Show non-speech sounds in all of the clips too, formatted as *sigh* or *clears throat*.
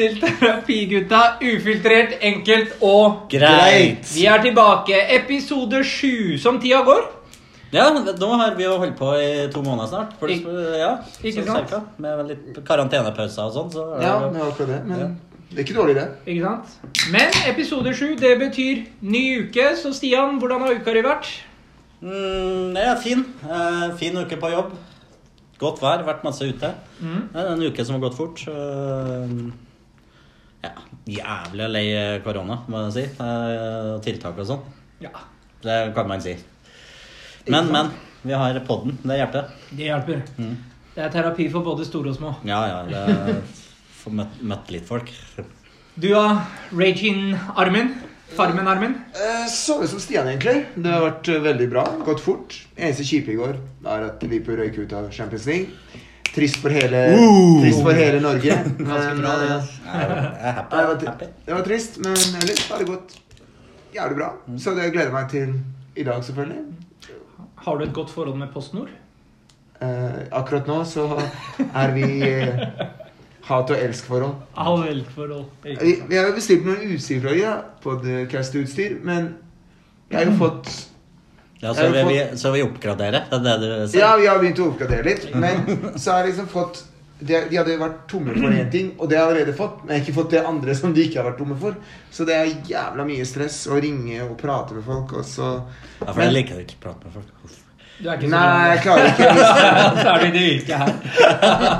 til Terapigutta. Ufiltrert, enkelt og Greit. Vi er tilbake. Episode sju. Som tida går. Ja, nå har vi jo holdt på i to måneder snart. For, Ik- ja, ikke sant? cirka. Med litt karantenepauser og sånn. Så Ja, det- det er det. Men det er ikke dårlig, det. Ikke sant? Men episode sju, det betyr ny uke. Så Stian, hvordan har uka di vært? Mm, det er fin. Eh, fin uke på jobb. Godt vær, vært masse ute. Mm. Det er en uke som har gått fort. eh, ja, jævlig lei korona, må jeg si. Eh, tiltak og sånn. Ja, Det kan man si. Men, men. Vi har podden. Det hjelper. det hjelper. Mm. Det er terapi for både store og små. Ja, ja. Det *laughs* Få møtt, møtt litt folk. Du har Raging-armen? Farmen-armen? Så Samme som Stian, egentlig. Det har vært eh, veldig bra. Gått fort. Eneste kjipe i går er at Liverpool røyk ut av Champions League. Trist for hele, Uh! trist for hele Norge. *laughs* Men, bra, det. eh, det, var, det var trist, men ellers har det gått jævlig bra. Så det gleder jeg meg til i dag, selvfølgelig. Har du et godt forhold med PostNord? Eh, akkurat nå så er vi eh, hat- og elsk-forhold. Av velforhold. Vi, vi har jo bestilt noen utstyr fra ja, podcast-utstyr, men jeg har jo fått Ja, så vi, vi, så vi oppgraderer, det er det du sier? Ja, vi har begynt å oppgradere litt, men så har jeg liksom fått de, de hadde vært tomme for én ting, og det har jeg allerede fått. Men jeg har ikke fått det andre som de ikke har vært tomme for. Så det er jævla mye stress å ringe og prate med folk, og så Ja, for jeg liker ikke å prate med folk. Du er ikke så Nei, jeg klarer ikke. Hvis, *laughs* Så er du i det yrket her.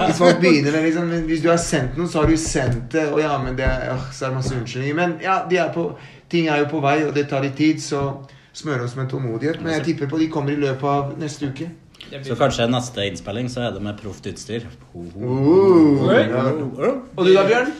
hvis folk begynner med liksom Hvis du har sendt noe, så har du sendt det, og ja, men det er, åh, så er det masse unnskyldninger. Men ja, de er på, ting er jo på vei, og det tar litt tid, så smøre oss med tålmodighet. Men jeg tipper på de kommer i løpet av neste uke. Så kanskje neste innspilling så er det med proft utstyr. Ho, ho. Uh. Og du da, Bjørn?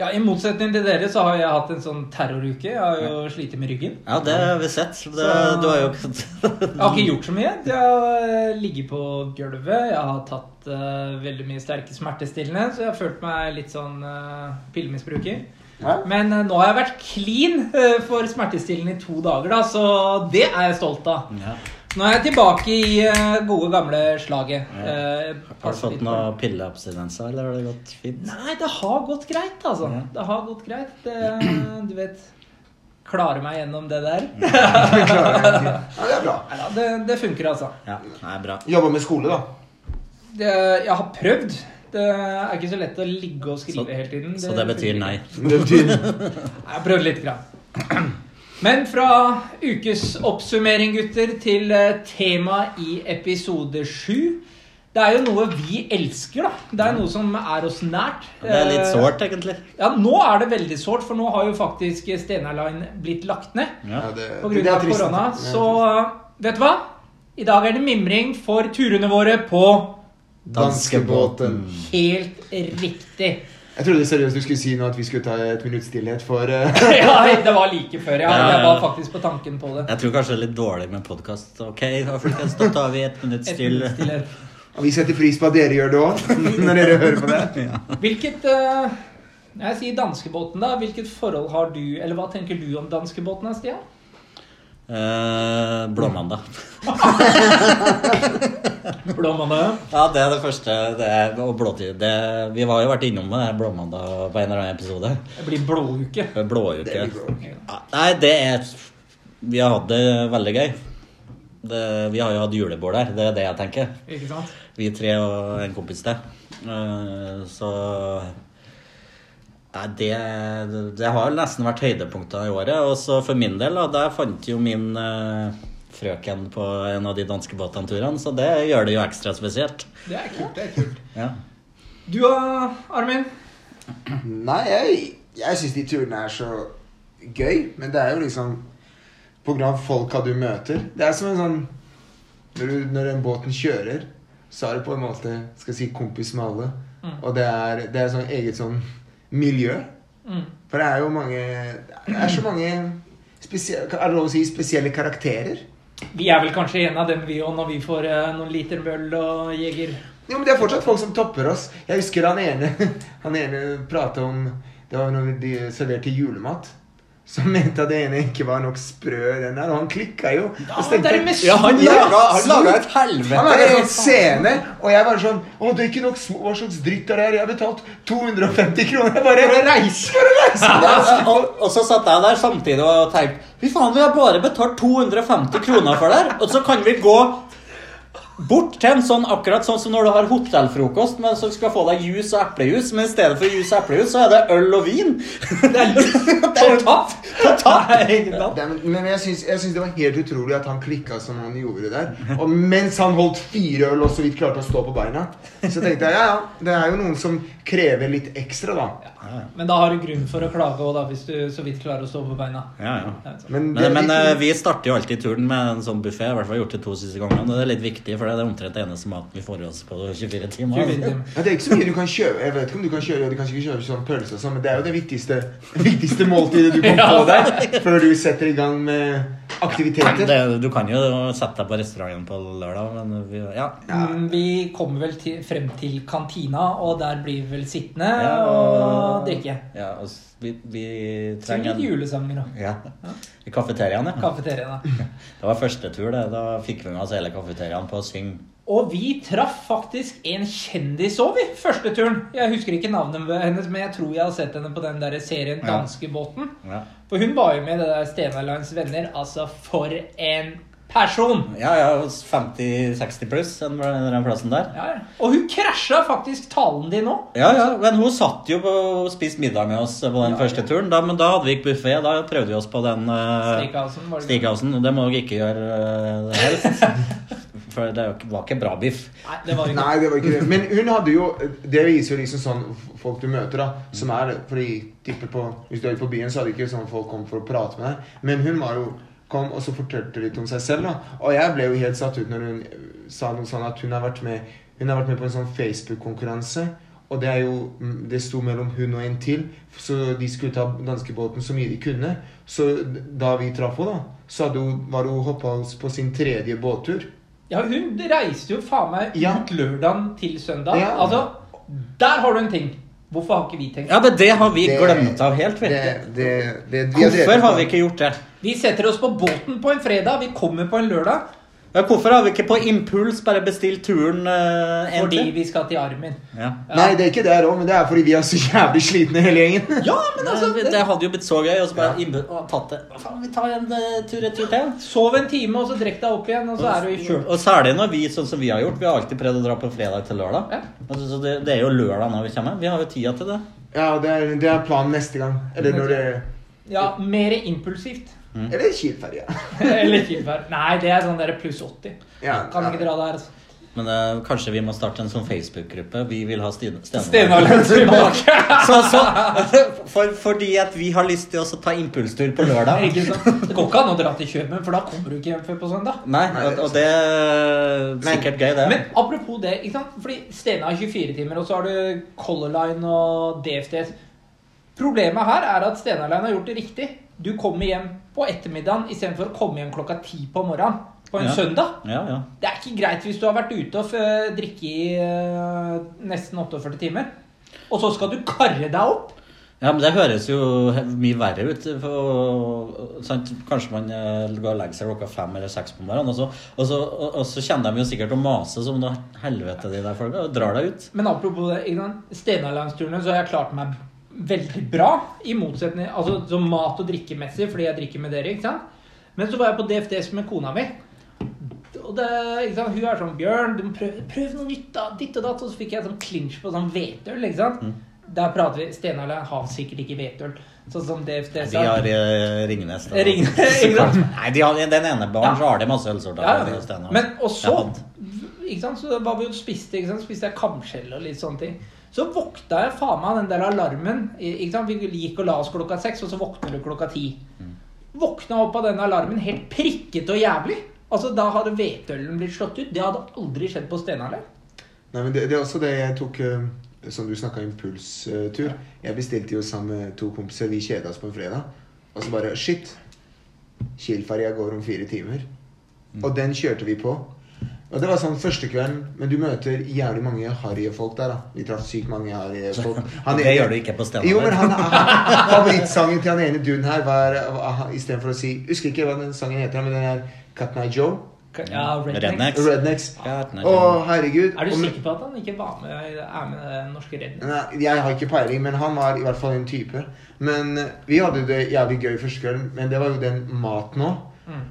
Ja, I motsetning til dere så har jeg hatt en sånn terroruke. Jeg har jo slitt med ryggen. Ja, det har vi sett. Det, Så- du har jo Jeg har ikke gjort så mye. Jeg har eh, ligget på gulvet. Jeg har tatt uh, veldig mye sterke smertestillende, så jeg har følt meg litt sånn uh, pillemisbruker. Ja. Men eh, nå har jeg vært clean eh, for smertestillende i to dager, da, så det er jeg stolt av. ja. Nå er jeg tilbake i eh, gode, gamle slaget. Ja. Eh, Har du fått noe pilleabstinenser, eller har det gått fint? Nei, det har gått greit, altså. Ja. Det har gått greit. Det, du vet Klare meg gjennom det der. Ja, *laughs* det er bra. Det, det funker, altså. Ja, nei, bra. Jobba med skole, da. Det, jeg har prøvd. Det er ikke så lett å ligge og skrive Så- hele tiden. Så det betyr nei. *laughs* Det betyr Jeg har prøvd litt. Grann. *clears throat* Men fra ukes oppsummering, gutter, til eh, tema i episode sju. Det er jo noe vi elsker, da. Det er noe som er oss nært. Det er litt Eh, sårt, egentlig. Ja, nå er det veldig sårt, for nå har jo faktisk Steinar Line blitt lagt ned. Ja. det, På det grunn er av trist. korona. Så vet du hva? I dag er det mimring for turene våre på Danskebåten. helt riktig. Jeg trodde seriøst du skulle si nå at vi skulle ta et minutts stillhet for uh... *laughs* Ja, det var like før. Ja, ja, jeg var faktisk på tanken på det. Jeg tror kanskje det er litt dårlig med podkast. Ok, da, folkens, da tar vi et minutts Et minutt stillhet. *laughs* Og vi setter pris på at dere gjør det òg, *laughs* når dere hører på det. Hvilket uh, jeg sier danskebåten, da, hvilket forhold har du Eller hva tenker du om danskebåten, da, Stian? Eh, Blåmandag. *laughs* Blåmandag. Ja, det er det første. Det er, og blåtid. Det, vi har jo vært innom det blåmandag på en eller annen episode. Det blir blåuke. Blåuke. Det blir blå. Ja, Nei, det er Vi har hatt det veldig gøy. Det, vi har jo hatt julebord der, det er det jeg tenker. Vi tre og en kompis til. Uh, så Nei, det, det har nesten vært høydepunkter i året. Og så for min del, da, der fant jo min uh, frøken på en av de danske båtturene, så det gjør det jo ekstra spesielt. Det er kult. det er kult. Ja. Du da, Armin? Nei, jeg, jeg syns de turene er så gøy, men det er jo liksom på grunn av folka du møter. Det er som en sånn Når, du, når den båten kjører, så er du på en måte skal si, kompis med alle. Mm. Og det er, det er sånn eget sånn miljø. Mm. For det er jo mange Det er så mange spesielle, Er det lov å si spesielle karakterer? Vi er vel kanskje en av dem, vi òg, når vi får eh, noen liter møll og jeger. Jo, men det er fortsatt folk som topper oss. Jeg husker han ene *laughs* Han ene prata om Det var når de serverte julemat. Som mente at det ene ikke var nok sprø, den der, og han klikka jo. Ja, tenkte det er med Ja, han laga, han laga et helvete. han laga en scene, og jeg var sånn Å, det er ikke nok små Hva slags dritt er det her? Jeg har betalt 250 kroner. Jeg bare For å reise. For å reise! Ja, og, og så satt jeg der samtidig og tenkte Fy faen, vi har bare betalt 250 kroner for det her. Og så kan vi gå bort til en sånn akkurat sånn som når du har hotellfrokost, men så skal få deg juice og eplejus, men i stedet for juice og eplejus, så er det øl og vin. *laughs* Det er litt? Men men jeg syns, jeg syns det var helt utrolig at han klikka som han gjorde der. Og mens han holdt fire øl og så vidt klarte å stå på beina. Så tenkte jeg ja, ja, det er jo noen som krever litt ekstra, da. Men da har du grunn for å klage òg, hvis du så vidt klarer å stå på beina. Ja, ja. Sånn. Men, Men, men litt- eh, vi starter jo alltid turen med en sånn buffé. I hvert fall gjort det to siste gangene. Og det er litt viktig, for det er omtrent det eneste maten vi får i oss på 24 timer. 24 timer. Ja, det er ikke så mye du kan kjøpe. Jeg vet ikke om du kan kjøre Du kan ikke kjøpe sånn pølse og sånn, men det er jo det viktigste, *laughs* viktigste måltidet du kan *laughs* Ja. få deg før du setter i gang med aktiviteter. Det, du kan jo sette deg på restauranten på lørdag, men vi, ja. ja. Vi kommer vel til, frem til kantina, og der blir vi vel sittende Ja, og drikke. Ja, og vi, vi Syng trenger litt julesanger da. Ja. I kafeteriaen, ja. kafeteriaene. *laughs* Det var første tur, det. Da fikk vi med oss hele kafeteriaen på å synge. Og vi traff faktisk en kjendis òg, vi. Første turen. Jeg husker ikke navnet hennes, men jeg tror jeg har sett henne på den der serien Ja. Danskebåten. Ja, For hun var jo med det der Stena Lines venner. Altså, for en person! ja, ja 50-60 pluss, den, den plassen der. Ja, ja. Og hun krasja faktisk talen din nå. Ja, ja, men hun satt jo på og spiste middag med oss på den Ja, første turen. Da, men da hadde vi ikke buffé. Da prøvde vi oss på den uh, Steakhousen, det. Det må dere ikke gjøre uh, helst. *laughs* For det var ikke bra biff. Nei, det var ikke Nei, det var ikke det. Men hun hadde jo Det viser jo liksom sånn folk du møter, da. Som er Fordi tipper på Hvis du er ute på byen, så hadde ikke sånn folk kommet for å prate med deg. Men hun var jo kom og så fortalte litt om seg selv. da Og jeg ble jo helt satt ut når hun sa noe sånn at hun har vært med Hun har vært med på en sånn Facebook-konkurranse. Og det er jo Det sto mellom hun og en til. Så de skulle ta danskebåten så mye de kunne. Så da vi traff henne, da, så hadde hun, var hun hoppa på sin tredje båttur. Ja, hun reiste jo faen meg Ja. ut lørdagen til søndag. Ja. Altså, der har du en ting. Hvorfor har ikke vi tenkt Ja, men det har vi Det- glemt av helt, vet Det, du. det, det, vi har Hvorfor har vi ikke gjort det? Vi setter oss på båten på en fredag, vi kommer på en lørdag Ja, hvorfor har vi ikke på impuls bare bestilt turen uh, en fordi vi skal til Armin. Ja. Ja. Nei, det er ikke det òg, men det er fordi vi er så jævlig slitne hele gjengen. *laughs* Ja, men altså Nei, det, det, hadde jo blitt så gøy. Og så bare Ja. å, tatt det. Faen, vi tar en uh, tur et tur til. Sov en time, og så drekk deg opp igjen, og så er du i kjøl. Og særlig når vi, sånn som vi har gjort, vi har alltid prøvd å dra på fredag til lørdag. Ja. Altså, så det, det er jo lørdag når vi kommer. Vi har jo tida til det. Ja, det er, det er planen neste gang. Eller når det Ja, mer impulsivt. Eller Kielferja. *laughs* Eller Kielferg. Nei, det er sånn der pluss 80. Ja, Kan ja. ikke dra der. altså. Men uh, kanskje vi må starte en sånn Facebook-gruppe. Vi vil ha Stenalen *laughs* tilbake. Så, så, for, fordi at vi har lyst til å ta impulstur på lørdag. Ikke sant? Det går ikke an å dra til Kjøben, for da kommer du ikke hjem før på søndag. Nei, og, og det er sikkert gøy, det. Men apropos det, ikke sant? fordi Stena har 24 timer, og så har du Color Line og DFT. Problemet her er at Stena Line har gjort det riktig. Du kommer hjem på ettermiddagen istedenfor å komme hjem klokka ti på morgenen på en Ja. søndag. Ja, ja. Det er ikke greit hvis du har vært ute og f- drikke i eh, nesten 48 timer. Og så skal du karre deg opp. Ja, men Det høres jo mye verre ut. For, sant? Kanskje man eh, går og legger seg klokka fem eller seks på morgenen, og så, og så, og, så kjenner de jo sikkert å mase som noe helvete, de der folka, og drar deg ut. Men apropos det, Line-turene, så har jeg klart meg veldig bra. I motsetning altså som mat- og drikkemessig, fordi jeg drikker med dere. ikke sant? Men så var jeg på DFDS med kona mi. Og det, ikke sant? Hun er sånn Bjørn, du må prøve, prøv noe nytt, da. Ditt og datt. Og så fikk jeg sånn clinch på sånn hvetøl. ikke sant? Der prater vi Stena Line har sikkert ikke hvetøl. Sånn som DFDS De har eh, Ringnes. da. Ringnes. *laughs* *laughs* Nei, de har, den ene baren Ja. så har de masse ølsorter. Ja, ja. Men og så ikke sant, Så var vi og spiste, ikke sant? spiste jeg kamskjell og litt sånne ting. Så vokta jeg faen meg den der alarmen. Ikke sant? Vi gikk og la oss klokka seks, og så våkner du klokka ti. Våkna opp av den alarmen helt prikkete og jævlig. Altså, Da hadde hvetølen blitt slått ut. Det hadde aldri skjedd på Steinar. Nei, men det, det er også det jeg tok uh, Som du snakka impulstur. Jeg bestilte jo sammen med to kompiser. Vi kjeda oss på en fredag. Og så bare Shit! Kielferja går om fire timer. Og den kjørte vi på. Og det var sånn første kvelden, men du møter jævlig mange harryfolk der, da. Vi traff sykt mange harryfolk. *laughs* Det gjør du ikke på stedet Jo, men han, han Favorittsangen til han ene duden her var Istedenfor å si Husker ikke hva den sangen heter, men den er Cut Night Joe. Ja, Rednecks. Rednecks. Rednecks. Å, herregud. Er du sikker på at han ikke var med, er med den norske Rednecks? Nei, jeg har ikke peiling, men han var i hvert fall en type. Men vi hadde det jævlig gøy første kvelden, men det var jo den maten òg. Mm.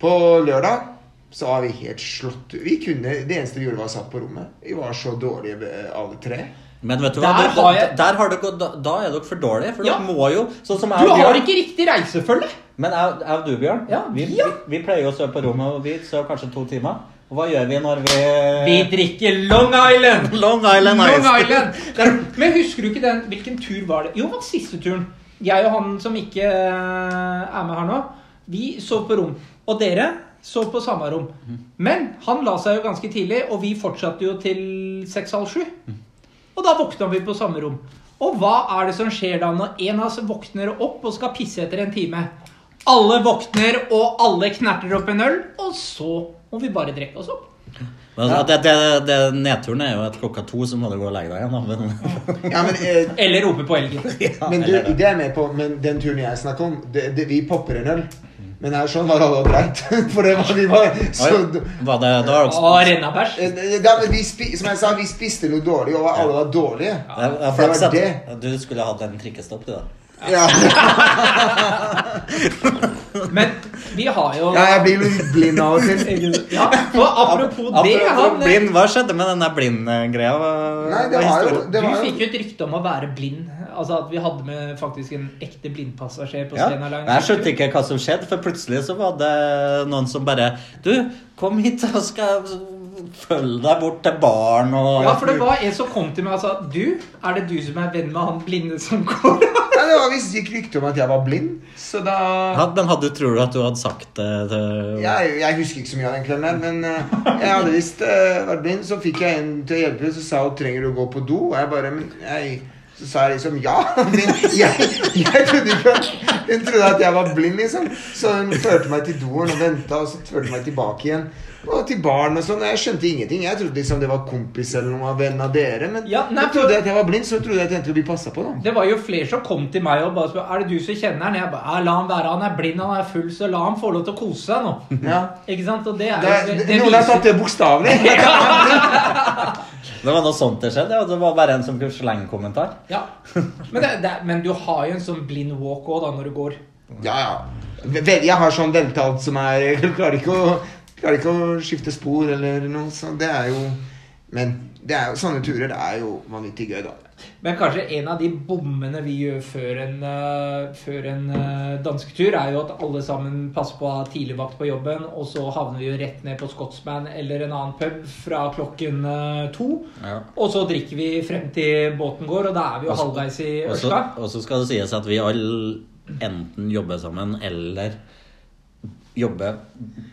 På lørdag så var vi helt slått Vi kunne, Det eneste vi gjorde, var satt på rommet. Vi var så dårlige alle tre. Men vet du hva? Der har jeg- der har dere, da, da er dere for dårlige. For Ja. dere må jo Sånn som Du har Bjørn. ikke riktig reisefølge! Men jeg, jeg og du, Bjørn, Ja, vi, vi, ja. vi, vi pleier å sove på rommet, og vi sover kanskje to timer. Og hva gjør vi når vi Vi drikker Long Island! *laughs* Long Island Long Island. Det er- Men husker du ikke den Hvilken tur var det? Jo, det var siste turen. Jeg og han som ikke eh, er med her nå, vi sov på rom. Og dere sov på samme rom. Men han la seg jo ganske tidlig, og vi fortsatte jo til seks-halv sju. Og da våkna vi på samme rom. Og hva er det som skjer da når en av oss våkner opp og skal pisse etter en time? Alle våkner, og alle knerter opp en øl, og så må vi bare drikke oss opp. Ja. altså, det, det, det, nedturen er jo at klokka to så må du gå og legge deg igjen. Ja, men, eh, Eller rope på elgen. men du, det. det er med på. Men den turen jeg snakker om, det, det, vi popper en øl. Men her sånn var det alle greit. *laughs* For det var, vi var så var det, da dere rennabæsj. Eh, da, men vi spi, Som jeg sa, vi spiste noe dårlig, og alle var dårlige. Ja, det er det var det. du skulle hatt en trikkestopp, du, da. Ja, *laughs* Men vi har jo ja jeg blir litt blind av og til. *laughs* Ja, og apropos det han, blind, Hva skjedde med den der blind-greia? Nei, det var jo det Du var jo, fikk jo et rykte om å være blind. Altså At vi hadde med faktisk en ekte blindpassasjer på Ja, Stena Line. Jeg skjønte ikke hva som skjedde, for plutselig så var det noen som bare Du, kom hit, og skal følge deg bort til baren og Ja, for det var en som kom til meg og sa Du, er det du som er venn med han blinde som går? *laughs* ja, det var visst gikk rykte om at jeg var blind, så da ja, Men hadde, tror du at du hadde sagt det til jeg, jeg husker ikke så mye av den kvelden, men uh, jeg hadde visst uh, vært blind. Så fikk jeg en til å hjelpe, så sa hun 'trenger du å gå på do?' Og jeg bare men jeg, Så sa jeg liksom ja. *laughs* Men jeg, jeg trodde ikke at Hun trodde at jeg var blind, liksom. Så hun førte meg til doen og venta, og så førte hun meg tilbake igjen. Og til barn og sånn. Jeg skjønte ingenting. Jeg trodde liksom det var kompis eller noen av venn av dere. Men Ja, nei, jeg trodde at jeg var blind, så trodde jeg at jeg endte å bli passa på, da. Det var jo flere som kom til meg og bare spurte Er det du som kjenner han. Jeg bare La han være. Han er blind, han er full, så la han få lov til å kose seg nå. *laughs* Ja. Ikke sant? Og det er Det, jo det, det noen har tatt det bokstavelig. *laughs* Det var noe sånt det skjedde? Det var bare en som kunne slenge kommentar? Ja. Men, det, det, men du har jo en sånn blind walk òg, da, når du går. Ja, ja. Jeg har sånn veltalt som er *laughs* klarer ikke å, klarer ikke å skifte spor eller noe sånt. Det er jo Men det er jo, sånne turer det er jo vanvittig gøy, da. Men kanskje en av de bommene vi gjør før en, uh, før en uh, dansketur, er jo at alle sammen passer på å ha tidligvakt på jobben, og så havner vi jo rett ned på Scotsman eller en annen pub fra klokken uh, to. Ja. Og så drikker vi frem til båten går, og da er vi jo også, halvveis i Ørsta. og så skal det sies at vi alle enten jobber sammen eller jobber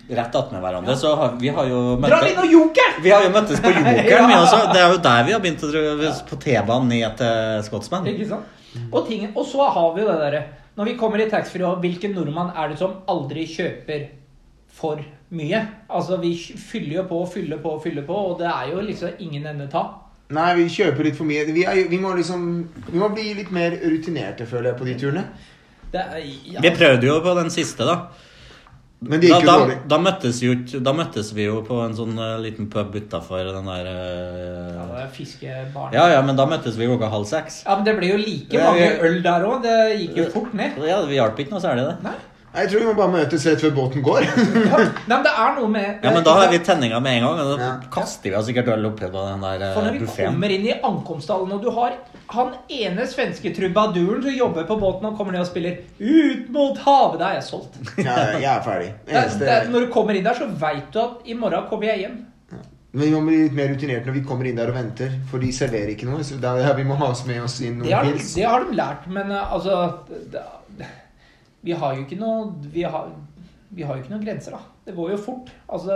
rett attmed hverandre. Så har, vi har jo Dra inn og joker! vi har jo møttes på *laughs* Jokeren. Ja. vi også. Det er jo der vi har begynt å dra på T-banen ned til Scotsman. Ikke sant? Og, ting, og så har vi jo det derre Når vi kommer i taxfree, og hvilken nordmann er det som aldri kjøper for mye? Altså, vi fyller jo på, fyller på, fyller på, og det er jo liksom ingen ende ta. Nei, vi kjøper litt for mye. Vi, er, vi må liksom Vi må bli litt mer rutinerte, føler jeg, på de turene. Det er, ja. Vi prøvde jo på den siste, da. Men det Da, jo da, dårlig. da, møttes jo, da møttes vi jo på en sånn uh, liten pub utafor den der uh, ja, det er fiskebarn. Ja ja, men da møttes vi klokka halv seks. Ja, men det ble jo like Ja, mange øl der òg. Det gikk jo fort ned. Ja, Vi hjalp ikke noe særlig, det. Nei. Jeg tror vi må bare møtes rett før båten går. *laughs* Ja. Men det er noe med Ja, men da har vi tenninga med en gang. Og da Ja. kaster vi oss sikkert øl oppi på den der For når vi buffeten. kommer inn i ankomsthallen, og du har han ene svenske trubaduren som jobber på båten og kommer ned og spiller 'Ut mot havet', da er jeg solgt. *laughs* Ja, jeg er ferdig. Er- Eneste, det, det, når du kommer inn der, så veit du at i morgen kommer jeg hjem. Men vi må bli litt mer rutinerte når vi kommer inn der og venter, for de serverer ikke noe. Så der, ja, vi må ha oss med oss inn Det har, noen de, pils. det har de lært, men uh, altså det, Vi har jo ikke noe vi har, vi har jo ikke noen grenser, da. Det går jo fort. Altså,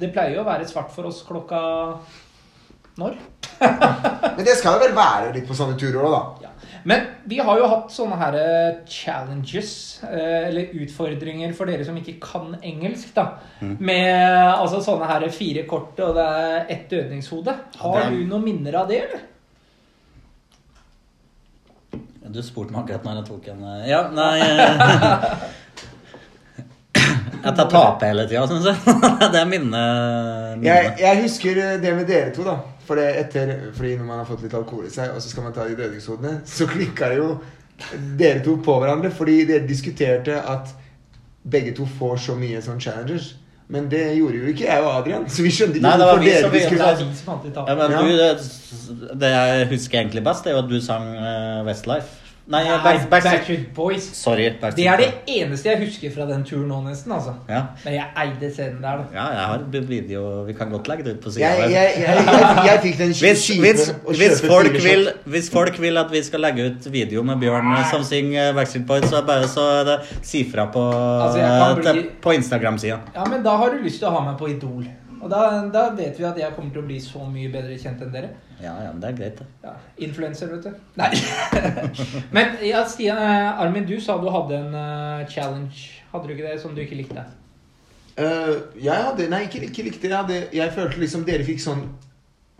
det pleier jo å være svart for oss klokka Når? *laughs* Men det skal jo vel være litt på sånne turer òg, da. Ja. Men vi har jo hatt sånne her eh, challenges, eh, eller utfordringer for dere som ikke kan engelsk, da. Med altså sånne her fire kort, og det er ett dødningshode. Har du noen minner av det, eller? Du spurte meg akkurat når jeg tok en eh, Ja, nei eh, *laughs* jeg taper hele tida, syns jeg. *laughs* Det er minne. Jeg, jeg husker det med dere to, da. For etter, fordi når man har fått litt alkohol i seg, og så skal man ta de dødningshodene, så klikka jo dere to på hverandre. Fordi dere diskuterte at begge to får så mye sånn challengers. Men det gjorde jo ikke jeg og Adrian. Så vi skjønte ikke Nei, det var vi som- vi- Det vi som Ja, Ja. du, det, det jeg husker egentlig best, det er jo at du sang eh, Westlife. Nei, Nei, Back, Backstreet Backstreet Boys. Sorry. Backstreet Det er det eneste jeg husker fra den turen nå, nesten. altså. Ja. Men jeg eide scenen der, da. ja, jeg har video. Vi kan godt legge det ut på sida. Jeg, jeg, jeg, jeg, jeg fikk den Hvis, hvis, hvis, folk vil, hvis folk vil at vi skal legge ut video med Bjørn som synger Backstreet Boys, så er bare så si fra på, Altså, eh, bli- på Instagram-sida. Ja, men da har du lyst til å ha meg på Idol. Og da, da vet vi at jeg kommer til å bli så mye bedre kjent enn dere. Ja, ja, men det er greit, det. Ja, Influenser, vet du. Nei. *laughs* men ja, Stian, eh, Armin, du sa du hadde en uh, challenge. Hadde du ikke det som du ikke likte? Uh, jeg hadde Nei, ikke, ikke likte. Jeg, hadde, jeg følte liksom dere fikk sånn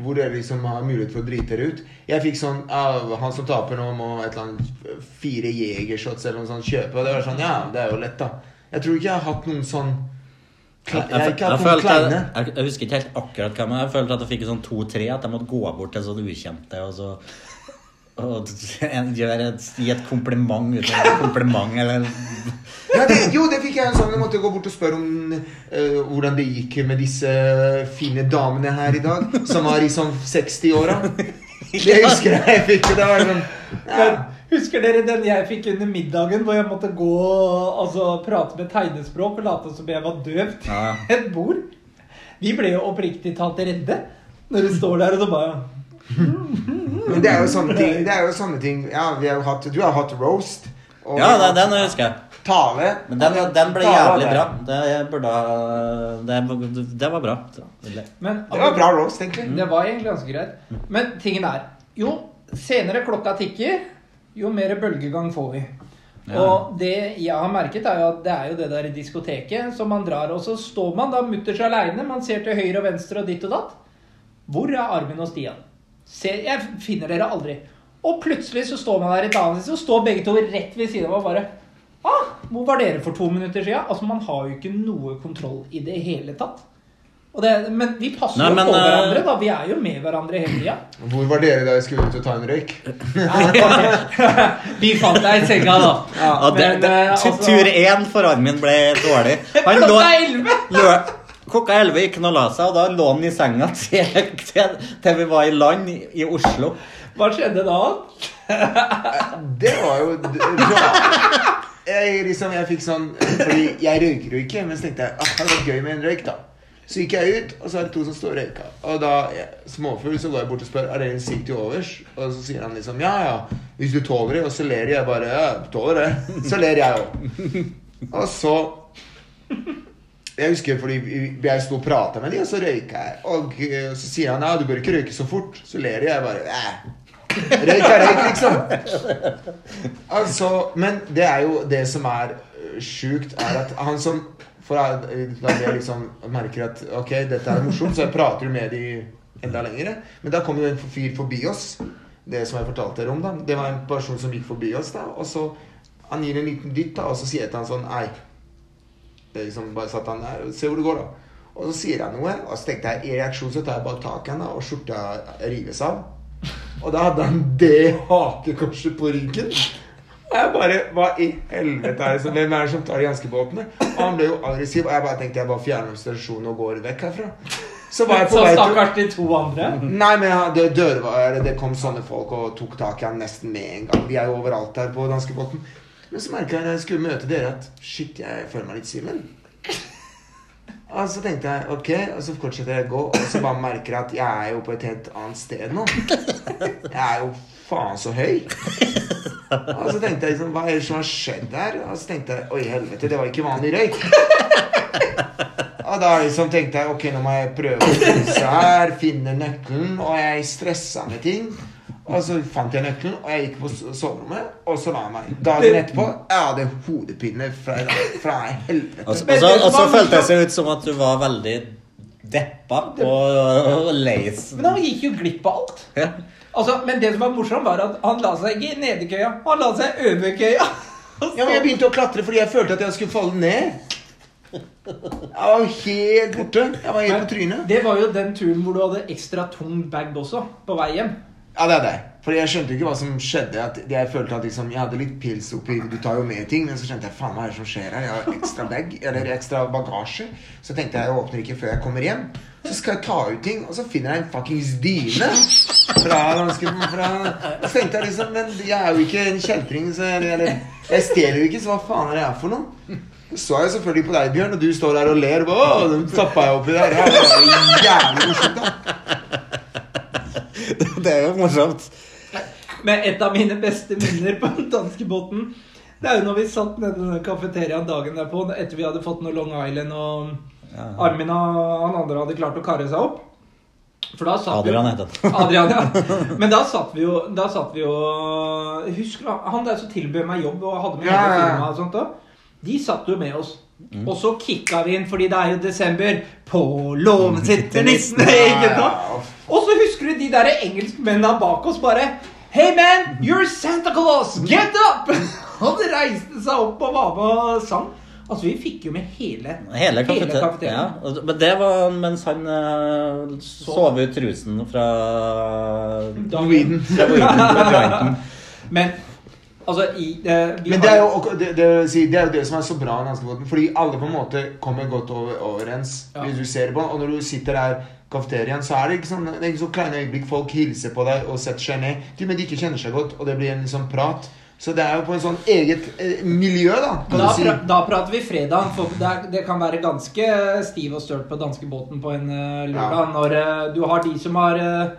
hvor dere liksom har mulighet for å drite dere ut. Jeg fikk sånn ah, Han som taper nå, må et eller annet fire jegershots eller noe sånt kjøpe. Og det var sånn Ja, det er jo lett, da. Jeg tror ikke jeg har hatt noen sånn Jeg, Jeg jeg, følte, jeg, husker ikke helt akkurat hva, men jeg følte at jeg fikk sånn to-tre. At jeg måtte gå bort til sånn ukjente og så og *laughs* gjøre et, gi et kompliment uten et kompliment, eller *laughs* ja, det, Jo, det fikk jeg en sånn. Jeg måtte gå bort og spørre om uh, hvordan det gikk med disse fine damene her i dag. Som var i sånn 60-åra. *laughs* Det husker jeg jeg fikk. Det var sånn ja. Husker dere den jeg fikk under middagen, hvor jeg måtte gå og altså, prate med tegnespråk og late som jeg var døv til Ja. *laughs* et bord? Vi ble jo oppriktig talt redde når du står der og så bare Men det er jo sånne ting. Det er jo sånne ting Ja, vi har jo hatt, du har hatt roast. og Ja, det, den husker jeg. Tale. Men den, den ble Tale, jævlig bra. Det, burde, det, det var bra. Men Det var bra roast, egentlig. Det var egentlig ganske greit. Men tingen er Jo senere klokka tikker, jo mer bølgegang får vi. Ja. Og det jeg har merket, er jo at det er jo det der diskoteket som man drar, og så står man da mutters aleine. Man ser til høyre og venstre og ditt og datt. Hvor er Armin og Stian? Ser, jeg finner dere aldri. Og plutselig så står man der et annet sted, så står begge to rett ved siden av og bare ah, Hvor var dere for to minutter siden? Altså, man har jo ikke noe kontroll i det hele tatt. Og det, men vi passer Nei, jo men, på eh, hverandre, da. Vi er jo med hverandre hele tida. Hvor var dere da jeg skulle ut og ta en røyk? *laughs* vi fant deg i senga, da. Ja, det, Men, det, eh, altså- Tur én for Armin ble dårlig. *laughs* Han lå, Klokka elleve! gikk han og la seg, og da lå han i senga *laughs* til, til, til vi var i land i, i Oslo. Hva skjedde da? Det var jo d- Jeg, liksom, jeg fikk sånn Fordi jeg røyker jo ikke, men så tenkte jeg ah, det hadde vært gøy med en røyk, da. Så gikk jeg ut, og så er det to som står og røyker. Og da, ja, småfugl, så går jeg bort og spør er det en sigg til overs. Og så sier han liksom ja, ja, hvis du tåler det. Og så ler jeg bare ja, tåler det. *laughs* Så ler jeg òg. Og så Jeg husker fordi jeg sto og prata med dem, og så røyka jeg. Og eh, så sier han ja, du bør ikke røyke så fort. Så ler jeg bare ja. Røyk er røyk, liksom. *laughs* Altså, men det er jo det som er øh, sjukt, er at han som For da jeg liksom merker at ok, dette er morsomt, så jeg prater jo med de enda lenger. Men da kom jo en fyr forbi oss. Det som jeg fortalte dere om, da. Det var en person som gikk forbi oss, da. Og så Han gir en liten dytt, da, og så sier jeg til han sånn Ei. Det liksom bare satt han der Se hvor det går, da. Og så sier han noe, og så tenkte jeg i reaksjon så tar jeg bare taket han, da, og skjorta rives av. Og da hadde han det hakekorset på ryggen. Jeg bare Hva i helvete er det som Hvem er det som tar de hanskebåtene? Og han ble jo aggressiv, og jeg bare tenkte jeg bare fjerner stasjonen og går vekk herfra. Så var jeg på vei stakkars de to andre. Nei, men det, dørvar, det kom sånne folk og tok tak i han nesten med en gang. De er jo overalt der på danskebåten. Men så merka jeg når jeg skulle møte dere, at shit, jeg føler meg litt Simen. Og så tenkte jeg ok, og så fortsetter jeg å gå, og så bare merker jeg at jeg er jo på et helt annet sted nå. Jeg er jo faen så høy. Og så tenkte jeg liksom, hva er det som har skjedd her? Og så tenkte jeg oi, helvete, det var ikke vanlig røyk. Og da liksom tenkte jeg ok, nå må jeg prøve å knuse her, finne nøkkelen, og jeg stressa med ting. Og så fant jeg nøkkelen, og jeg gikk på soverommet, og så la jeg meg. Dagen etterpå jeg hadde hodepine fra, fra helvete. Og så, Men og så, det som og så føltes det ut som at du var veldig deppa og, og lei. Men han gikk jo glipp av alt. Ja. Altså, men det som var morsomt, var at han la seg ikke i køya han la seg i overkøya. *laughs* Ja, men Jeg begynte å klatre fordi jeg følte at jeg skulle falle ned. Jeg var helt borte. Jeg var helt på trynet. Det var jo den turen hvor du hadde ekstra tung bag også, på vei hjem. Ja, det er det. For jeg skjønte ikke hva som skjedde. Jeg følte at liksom, jeg hadde litt pils oppi Du tar jo med ting, men så skjønte jeg faen hva er det som skjer her. Jeg har ekstra bag, eller ekstra bagasje. Så tenkte jeg jeg åpner ikke før jeg kommer hjem. Så skal jeg ta ut ting, og så finner jeg en fuckings dyne. Fra fra, Så tenkte jeg liksom Men jeg er jo ikke en kjeltring, så jeg, eller Jeg stjeler jo ikke, så hva faen er det her for noe? Så er jeg selvfølgelig på deg, Bjørn, og du står der og ler. Å, den tappa jeg oppi der. Det er jo jævlig morsomt, da. *laughs* Det er jo morsomt. Men et av mine beste minner på den danske båten. Det er jo når vi satt nede i den kafeteriaen dagen derpå etter vi hadde fått noe Long Island og Ja. Armin og han andre hadde klart å karre seg opp. For da satt Adrian vi han. *laughs* Adrian, ja. *laughs* Men da satt vi jo Da satt vi jo Husker du han der som tilbød meg jobb og hadde med Ja, hele ja, ja. firmaet og sånt da? De satt jo med oss. Og så kicka vi inn, fordi det er jo desember. På låven sitter *laughs* nissen! Ikke sant? Og så husker du de der engelskmennene bak oss bare Hey man, you're Santa Claus! Get up! *laughs* Han reiste seg opp og var med og sang. Altså, vi fikk jo med hele Hele kafeteriaet. kafeteriaet. Ja. Men det var mens han uh, sov ut trusen fra Norwegian. *laughs* *laughs* Men altså i uh, Men det er, jo, det, det, det er jo det som er så bra. Fordi alle på en måte kommer godt over, overens. Ja. Hvis du ser på Og når du sitter der kafeteriaen, så er det ikke sånn Det er ikke så kleine øyeblikk. Folk hilser på deg og setter seg ned. Til og med de ikke kjenner seg godt, og det blir en liksom prat. Så det er jo på en sånn eget eh, miljø, da. Kan Da, du si. pra, da prater vi fredag, for det, er, det kan være ganske stiv og stølt på danskebåten på en uh, lørdag. Ja. Når uh, du har de som har uh,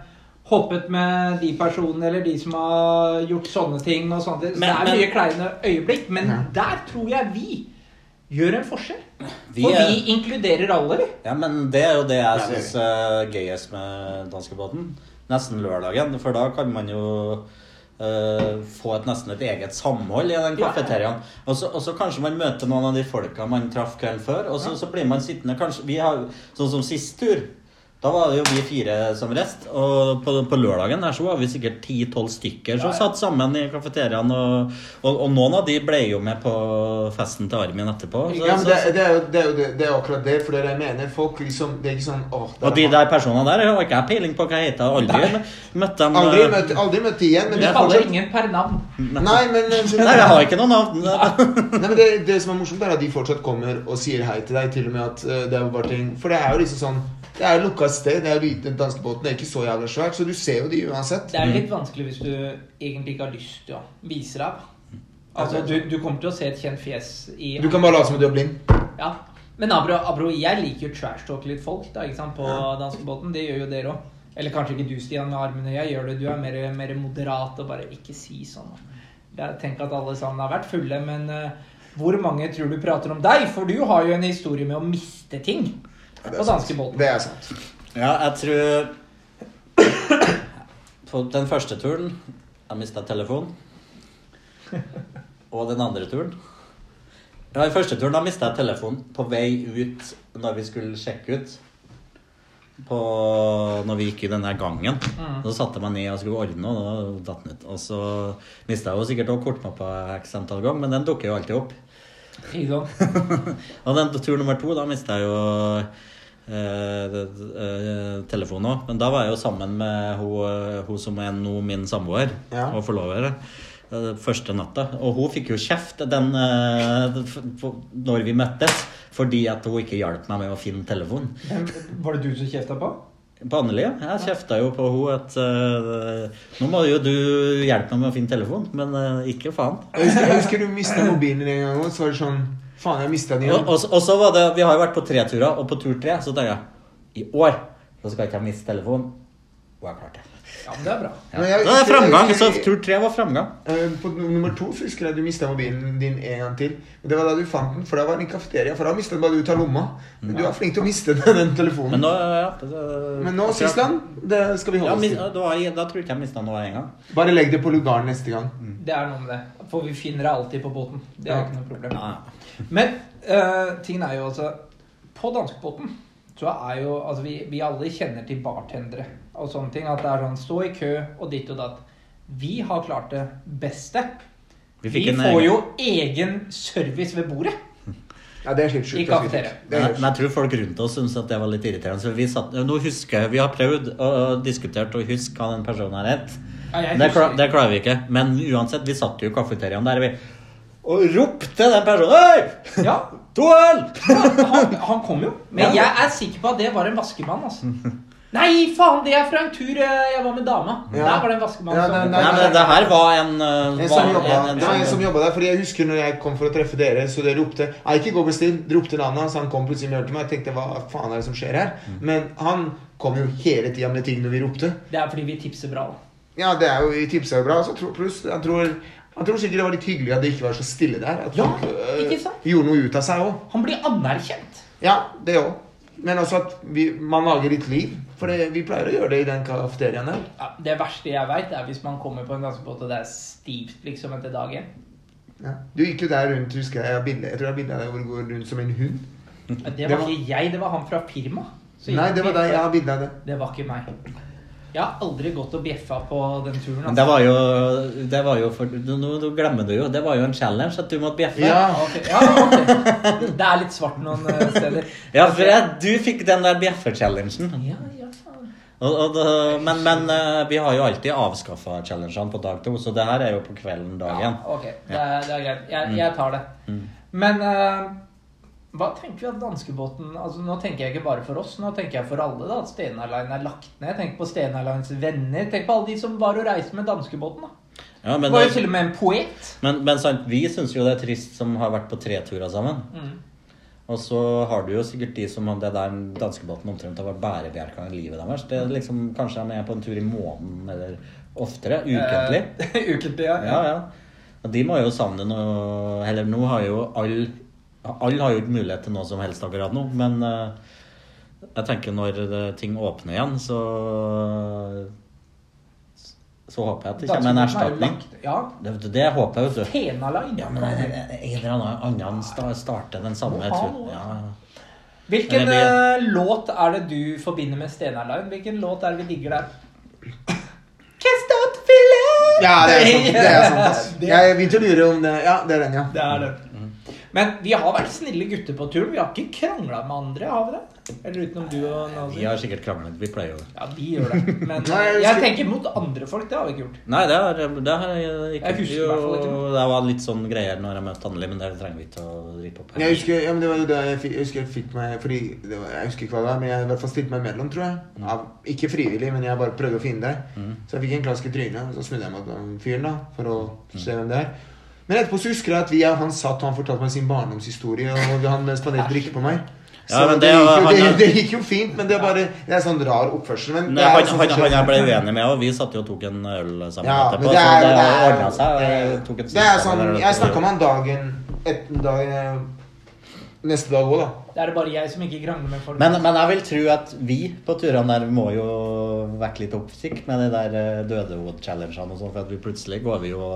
hoppet med de personene, eller de som har gjort sånne ting. og sånne ting. Så Men- det er men- mye kleine øyeblikk, men Ja. der tror jeg vi gjør en forskjell. Vi For er- vi inkluderer alle, vi. Ja, men det er jo det jeg Ja, syns er gøyest med danskebåten. Nesten lørdagen, for da kan man jo Uh, få et nesten et eget samhold i den Ja. kafeteriaen. Og så og så kanskje man møter noen av de folka man traff kvelden før, og så, så blir man sittende kanskje vi har, Sånn som sist tur. Da var det jo vi fire som reiste, og på, på lørdagen her så var vi sikkert 10-12 stykker som Ja, ja. satt sammen i kafeteriaen, og, og, og noen av de ble jo med på festen til Armin etterpå. Så, Ja, men det, det, er jo, det, er jo det, det er akkurat det. For det jeg mener folk liksom Det er ikke sånn åh, Og de der personene der har ikke jeg peiling på hva jeg heter. Aldri møtt dem. Aldri eh, møtt, aldri møtt de igjen, men du det er kaller fortsatt ingen per navn. Nei, men, Nei, jeg har ikke noe navn. Nei, men det, det som er morsomt, er at de fortsatt kommer og sier hei til deg. Til og med at eh, det er bare ting For det er jo liksom sånn Det er jo lukka sted. Det er jo lite danskebåten. Det er ikke så jævla svært, så du ser jo de uansett. Det er litt vanskelig hvis du egentlig ikke har lyst til å vise deg. Altså, du, du kommer til å se et kjent fjes i Du kan bare late som du er blind. Ja. Men Abro, Abro jeg liker jo trash-talk litt folk da, ikke sant, på Ja. danskebåten. Det gjør jo dere òg. Eller kanskje ikke du, Stian, med armene. Jeg gjør det. Du er mer, mer moderat og bare ikke si sånn. Jeg tenker at alle sammen har vært fulle, men uh, hvor mange tror du prater om deg? For du har jo en historie med å miste ting på danskebåten. Det er sant. Ja, jeg tror På den første turen jeg mista telefonen. Og den andre turen Ja, Den første turen da mista jeg telefonen på vei ut når vi skulle sjekke ut. På, når vi gikk i den der gangen. Mm. Så satte jeg meg ned og skulle ordne, og da datt den ut. Og så mista jeg jo sikkert òg kortmappa x antall ganger, men den dukker jo alltid opp. *laughs* Og den tur nummer to, da mista jeg jo eh, eh, telefonen òg. Men da var jeg jo sammen med hun, eh, hun som er nå min samboer Ja. og forlover. Første natta. Og hun fikk jo kjeft den, når vi møttes, fordi at hun ikke hjalp meg med å finne telefonen. Var det du som kjefta på? På Anneli, ja. Jeg kjefta jo på henne at uh, Nå må jo du hjelpe meg med å finne telefonen, men uh, ikke faen. Jeg husker, jeg husker du mista mobilen din en gang òg. Så var det sånn Faen, jeg mista den igjen. og, så- og så var det Vi har jo vært på tre turer, og på tur tre så tenker jeg i år så skal jeg ikke jeg miste telefonen. Og jeg klarte det. Ja, men det er bra. Men jeg Det er husker- framgang. Så tur tre var framgang. Eh, På nummer to husker jeg du mista mobilen din en gang til. Men Det var da du fant den, for da var den i kafeteria. For da mistet den bare ut av lomma. Men du er flink til å miste *laughs* den, den telefonen. Men nå, ja, det- Men nå, Sisland, det skal vi holde oss oss til. da, da tror jeg ikke jeg mista noe en gang. Bare legg det på lugaren neste gang. Det er noe med det. For vi finner det alltid på båten. Det er Ja. ikke noe problem. Ja, Men uh, tingen er jo altså På danskebåten så er jo Altså, vi, vi alle kjenner til bartendere og sånne ting. At det er sånn stå i kø og ditt og datt. Vi har klart det beste. Vi Vi, en får egen- jo egen service ved bordet. Ja, det er helt sjukt. I kafeteriet Men, men jeg tror folk rundt oss syntes at det var litt irriterende. Så vi, satt, nå husker jeg, vi har prøvd og diskutert og huske hva den personen har hett. Ja, Det, klar, det klarer vi ikke. Men uansett, vi satt jo i kafeteriaen der vi og ropte den personen Hei! Ja, *laughs* To øl! han, han kom jo. Men jeg er sikker på at det var en vaskemann. altså. Nei, faen! Det er fra en tur eh, jeg var med dama. Ja. Der var det en vaskemann. Ja, nei, nei, Nei, men det her var en uh, En som var- jobba, en- det var en som en- jobba der. Fordi jeg husker når jeg kom for å treffe dere, så dere ropte Nei, ikke gå bestill. Ropte navnet hans. Han kom plutselig og hørte meg. Jeg tenkte hva faen er det som skjer her? Men han kom jo hele tida med ting når vi ropte. Det er fordi vi tipser bra. da. Ja, det er jo vi tipser jo bra. Så tro, pluss han tror, han tror sikkert det var litt hyggelig at det ikke var så stille der. At Ja, folk øh, ikke sant? gjorde noe ut av seg òg. Han blir anerkjent. Ja, det òg. Men også at vi, man lager litt liv. For det, vi pleier å gjøre det i den kafeteriaen der. Ja, det verste jeg veit, er hvis man kommer på en dansebåt og det er stivt liksom etter dagen. Ja. Du gikk jo der rundt, husker jeg. Jeg, bildet, jeg tror jeg har bilde av deg hvor du går rundt som en hund. Det Det var var- ikke jeg, det var han fra firma. Nei, det var deg. Jeg har bilde av det. Det var ikke meg. Jeg har aldri gått og bjeffa på den turen. Men det var jo, det var jo for, Nå nå glemmer du jo. Det var jo en challenge at du måtte bjeffe. Ja. Ok, ja, okay. Det er litt svart noen eh, steder. *laughs* Ja, for jeg, du fikk den der bjeffe-challengen. Ja, ja. Og, og da- men men eh, vi har jo alltid avskaffa challengene på dag to, så det her er jo på kvelden dagen. Ja, ok, det er, det er greit. Jeg, jeg tar det. Men eh, hva tenker vi at danskebåten altså Nå tenker jeg ikke bare for oss, nå tenker jeg for alle. da At Stena Line er lagt ned. Tenk på Stena Lines venner. Tenk på alle de som var og reiste med danskebåten. da Ja, Det men, var jo til og med en poet. men, men sant, vi syns jo det er trist som har vært på tre turer sammen. Mm. Og så har du jo sikkert de som det der danskebåten omtrent har vært bærebjelka i livet deres. Det er liksom, kanskje er på en tur i måneden eller oftere. Ukentlig. Eh, *laughs* ukentlig, ja. Ja, ja. Og de må jo savne noe Eller nå har jo alle Alle har jo ikke mulighet til noe som helst akkurat nå, men eh, jeg tenker når ting åpner igjen, så Så håper jeg at det kommer en er erstatning. lagt- Ja. Det, det håper jeg, vet du. Ja, men en eller annen annen starter den samme Må ha tur. noe. Ja. Hvilken blir- eh, låt er det du forbinder med Stena Line? Hvilken låt er det vi digger der? Can't stop feeling Ja, det er sant. Det er *laughs* sant ass. Jeg begynte å lure om det. Ja, det er den, ja. Det er det. Men vi har vært snille gutter på turen. Vi har ikke krangla med andre, har vi det? Eller utenom du og Vi har sikkert kranglet. Vi pleier jo det. Ja, vi gjør det. Men *laughs* Nei, jeg tenker mot andre folk. Det har vi ikke gjort. Nei, det har, det har jeg ikke Jeg husker jo, ikke. Det var litt sånn greier når jeg møtte Anneli, men det trenger vi ikke å drite opp. Jeg husker, ja, men det var jo da jeg fikk, jeg husker jeg fikk meg Fordi det var, Jeg husker ikke hva det var, men jeg i hvert fall stilte meg mellom, tror jeg. Ja, ikke frivillig, men jeg bare prøvde å finne deg. Så jeg fikk en klask i trynet, og så snudde jeg meg mot fyren da for å se hvem det er. Men etterpå så husker jeg at vi, han satt og han fortalte meg sin barndomshistorie, og han spanderte drikke på meg. Så Ja, men det, det gikk jo, det, det gikk jo fint, men det er bare Det er sånn rar oppførsel. Men det Nei, er han, sånn han, han jeg ble uenig med, og vi satt jo og tok en øl sammen Ja, etterpå. det er, så det, det ordna seg. og jeg det er sånn Jeg snakka med han dagen et, dag, eh, Neste dag òg, da. Det er det bare jeg som ikke krangler med folk. men, men jeg vil tro at vi på turene der må jo vekke litt oppsikt med de der eh, dødehod-challengene og sånn, for at vi plutselig går vi jo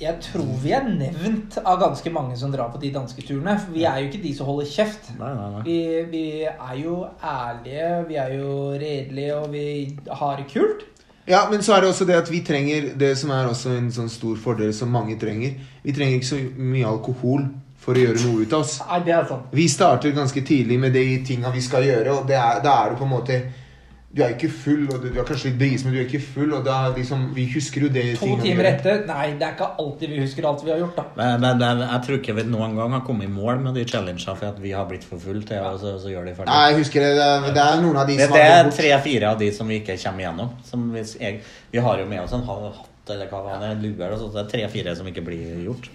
Jeg tror vi er nevnt av ganske mange som drar på de danske turene. Vi er jo ikke de som holder kjeft. Nei, nei, nei. Vi, vi er jo ærlige, vi er jo redelige, og vi har det kult. Ja, men så er det også det at vi trenger Det som er også en sånn stor fordel som mange trenger. Vi trenger ikke så mye alkohol for å gjøre noe ut av oss. Nei, det er sant. Vi starter ganske tidlig med de tinga vi skal gjøre, og det er, da er det på en måte Du er ikke full, og du, du er kanskje litt bris, men du er ikke full, og da liksom Vi husker jo det To timer etter Nei, det er ikke alltid vi husker alt vi har gjort, da. Men, men, men jeg tror ikke vi noen gang har kommet i mål med de challengene for at vi har blitt for fulle til og så, så gjør de ferdig. Nei, jeg husker det. Det er, det er noen av de Det, som det har er gått bort. tre-fire av de som vi ikke kommer igjennom. Som vi, jeg, vi har jo med oss en ha- hatt eller hva det er, luer og sånt. Det er tre-fire som ikke blir gjort.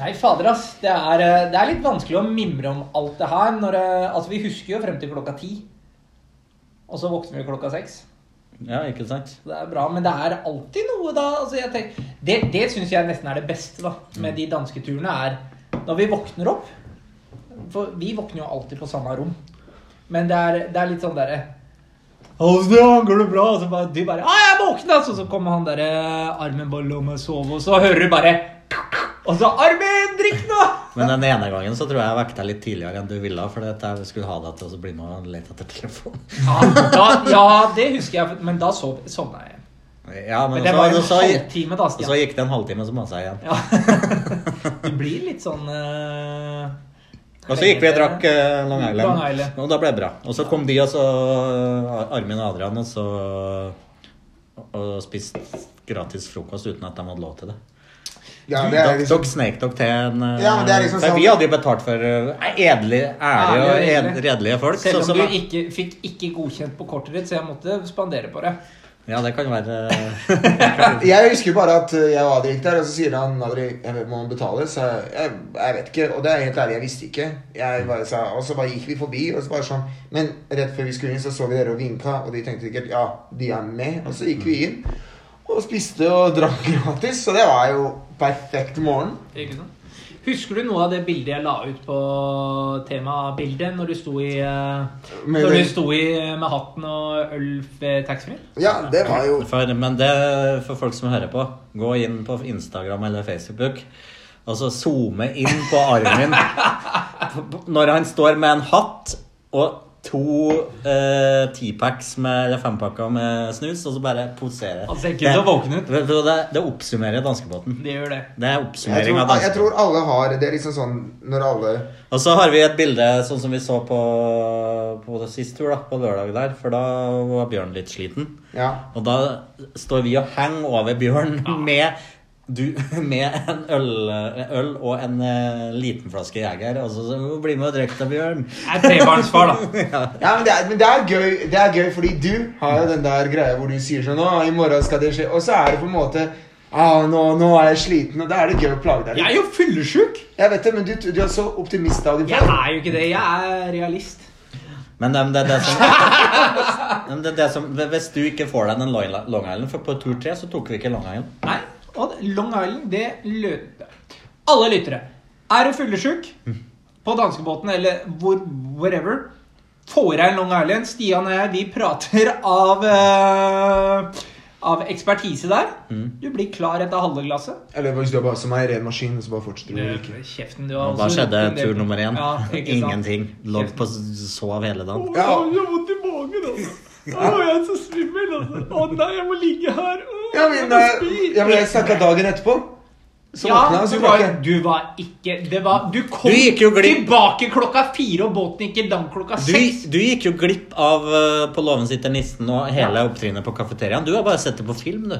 Nei, fader, ass. Det er, eh, det er litt vanskelig å mimre om alt det her. Når, eh, altså, vi husker jo frem til klokka ti. Og så våkner vi klokka seks. Ja, ikke sant? Det er bra, men det er alltid noe da altså jeg tenker, Det, det syns jeg nesten er det beste da med de danske turene, er når vi våkner opp. For vi våkner jo alltid på samme rom. Men det er, det er litt sånn derre Åssen går det bra? Og så bare, du bare 'Å, jeg våkna!' Så, så kommer han derre Armen bare 'La meg sove', og så hører du bare Og så Armin, drikk nå!' *laughs* Men den ene gangen så tror jeg jeg vekket deg litt tidligere enn du ville. For jeg skulle ha deg til å bli med og lete etter telefonen. Ja, da, ja, det husker jeg, men da sov, sovna jeg. Ja, men, Men det så, var en så, halvtime, da, og så gikk det en halvtime, så masa jeg igjen. Ja. *laughs* Du blir litt sånn uh, Og så gikk vi og drakk uh, Long Island. Long Island. Og da ble det bra. Og så kom de, og så Armin og Adrian, og så og spiste gratis frokost uten at de hadde lov til det. Ja, Dere liksom snek dere til en eh, Ja, det er liksom sånn- Vi hadde jo betalt for eh, edlig, ærlige og ed- redelige. folk. Selv om så du ikke, fikk ikke godkjent på kortet ditt, så jeg måtte spandere på det. Ja, det kan være *laughs* eh, Jeg husker bare at eh, jeg gikk der, og så sier han at jeg må man betale? Så jeg, jeg, jeg vet ikke. Og det er helt ærlig, jeg visste ikke. Jeg bare sa, og så bare gikk vi forbi, og så bare sånn Men rett før vi skulle inn, så så vi dere og vinka, og de tenkte sikkert ja, de er med. Og så gikk vi inn og spiste og drakk gratis, så det var jo perfekt morgen. Ikke sant? Husker du noe av det bildet jeg la ut på temabildet når du sto i eh, Med Når du sto i med hatten og øl ved taxfree? Ja, det var jo for, Men det for folk som hører på, gå inn på Instagram eller Facebook. Og så zoome inn på Armin *laughs* når han står med en hatt og to eh, tipacks med, fempakker med snus, og så bare posere. Han ser ikke ut til ut. Vet Det, det oppsummerer danskebåten. Det gjør det. Det er oppsummering tror, av jeg tror alle har Det er liksom sånn når alle Og så har vi et bilde sånn som vi så på, på sist siste tur, da, på lørdag der. For da var Bjørn litt sliten. Ja. Og da står vi og henger over Bjørn med, du, *laughs* med en øl, øl og en uh, liten flaske Jeger. Og så bli med og drikk deg, Bjørn. Jeg er trebarnsfar, da. *laughs* Ja, men det, er, men det er gøy Det er gøy fordi du har jo den der greia hvor du sier sånn Å, i morgen skal det skje Og så er det på en måte Ah, nå, nå er jeg sliten, og da er det gøy å plage deg Jeg er jo fyllesyk! Jeg vet det, men du, du er så optimist dagen Jeg er jo ikke det. Jeg er realist. Men det, det, er det, som, *laughs* det, er det som Hvis du ikke får deg den Long Island For på tur tre så tok vi ikke Long Island. Nei, og Long Island, det lød Alle lyttere. Er du fyllesyk på danskebåten eller hvor, wherever, får deg en Long Island. Stian og jeg, vi prater av uh, av ekspertise der. Du blir klar etter halve glasset. Eller hvis du er bare som meg, ren maskin, så bare fortsetter du å drikke. Kjeften du har hva skjedde en del- tur nummer én? Ja. *laughs* Ingenting. Lå på sov hele dagen. Å, Ja. jeg har vondt i magen, altså. Å, jeg er så svimmel, altså. Å nei, jeg må ligge her. Å, Ja, men, jeg må spy. ja, men jeg snakka dagen etterpå. Så Ja, våkna så du var, du var ikke Det var Du kom Du gikk jo glipp- tilbake klokka fire, og båten gikk i land klokka seks. du gikk jo glipp av uh, På låven sitter nissen og hele opptrinnet på kafeteriaen. Du har bare sett det på film, du.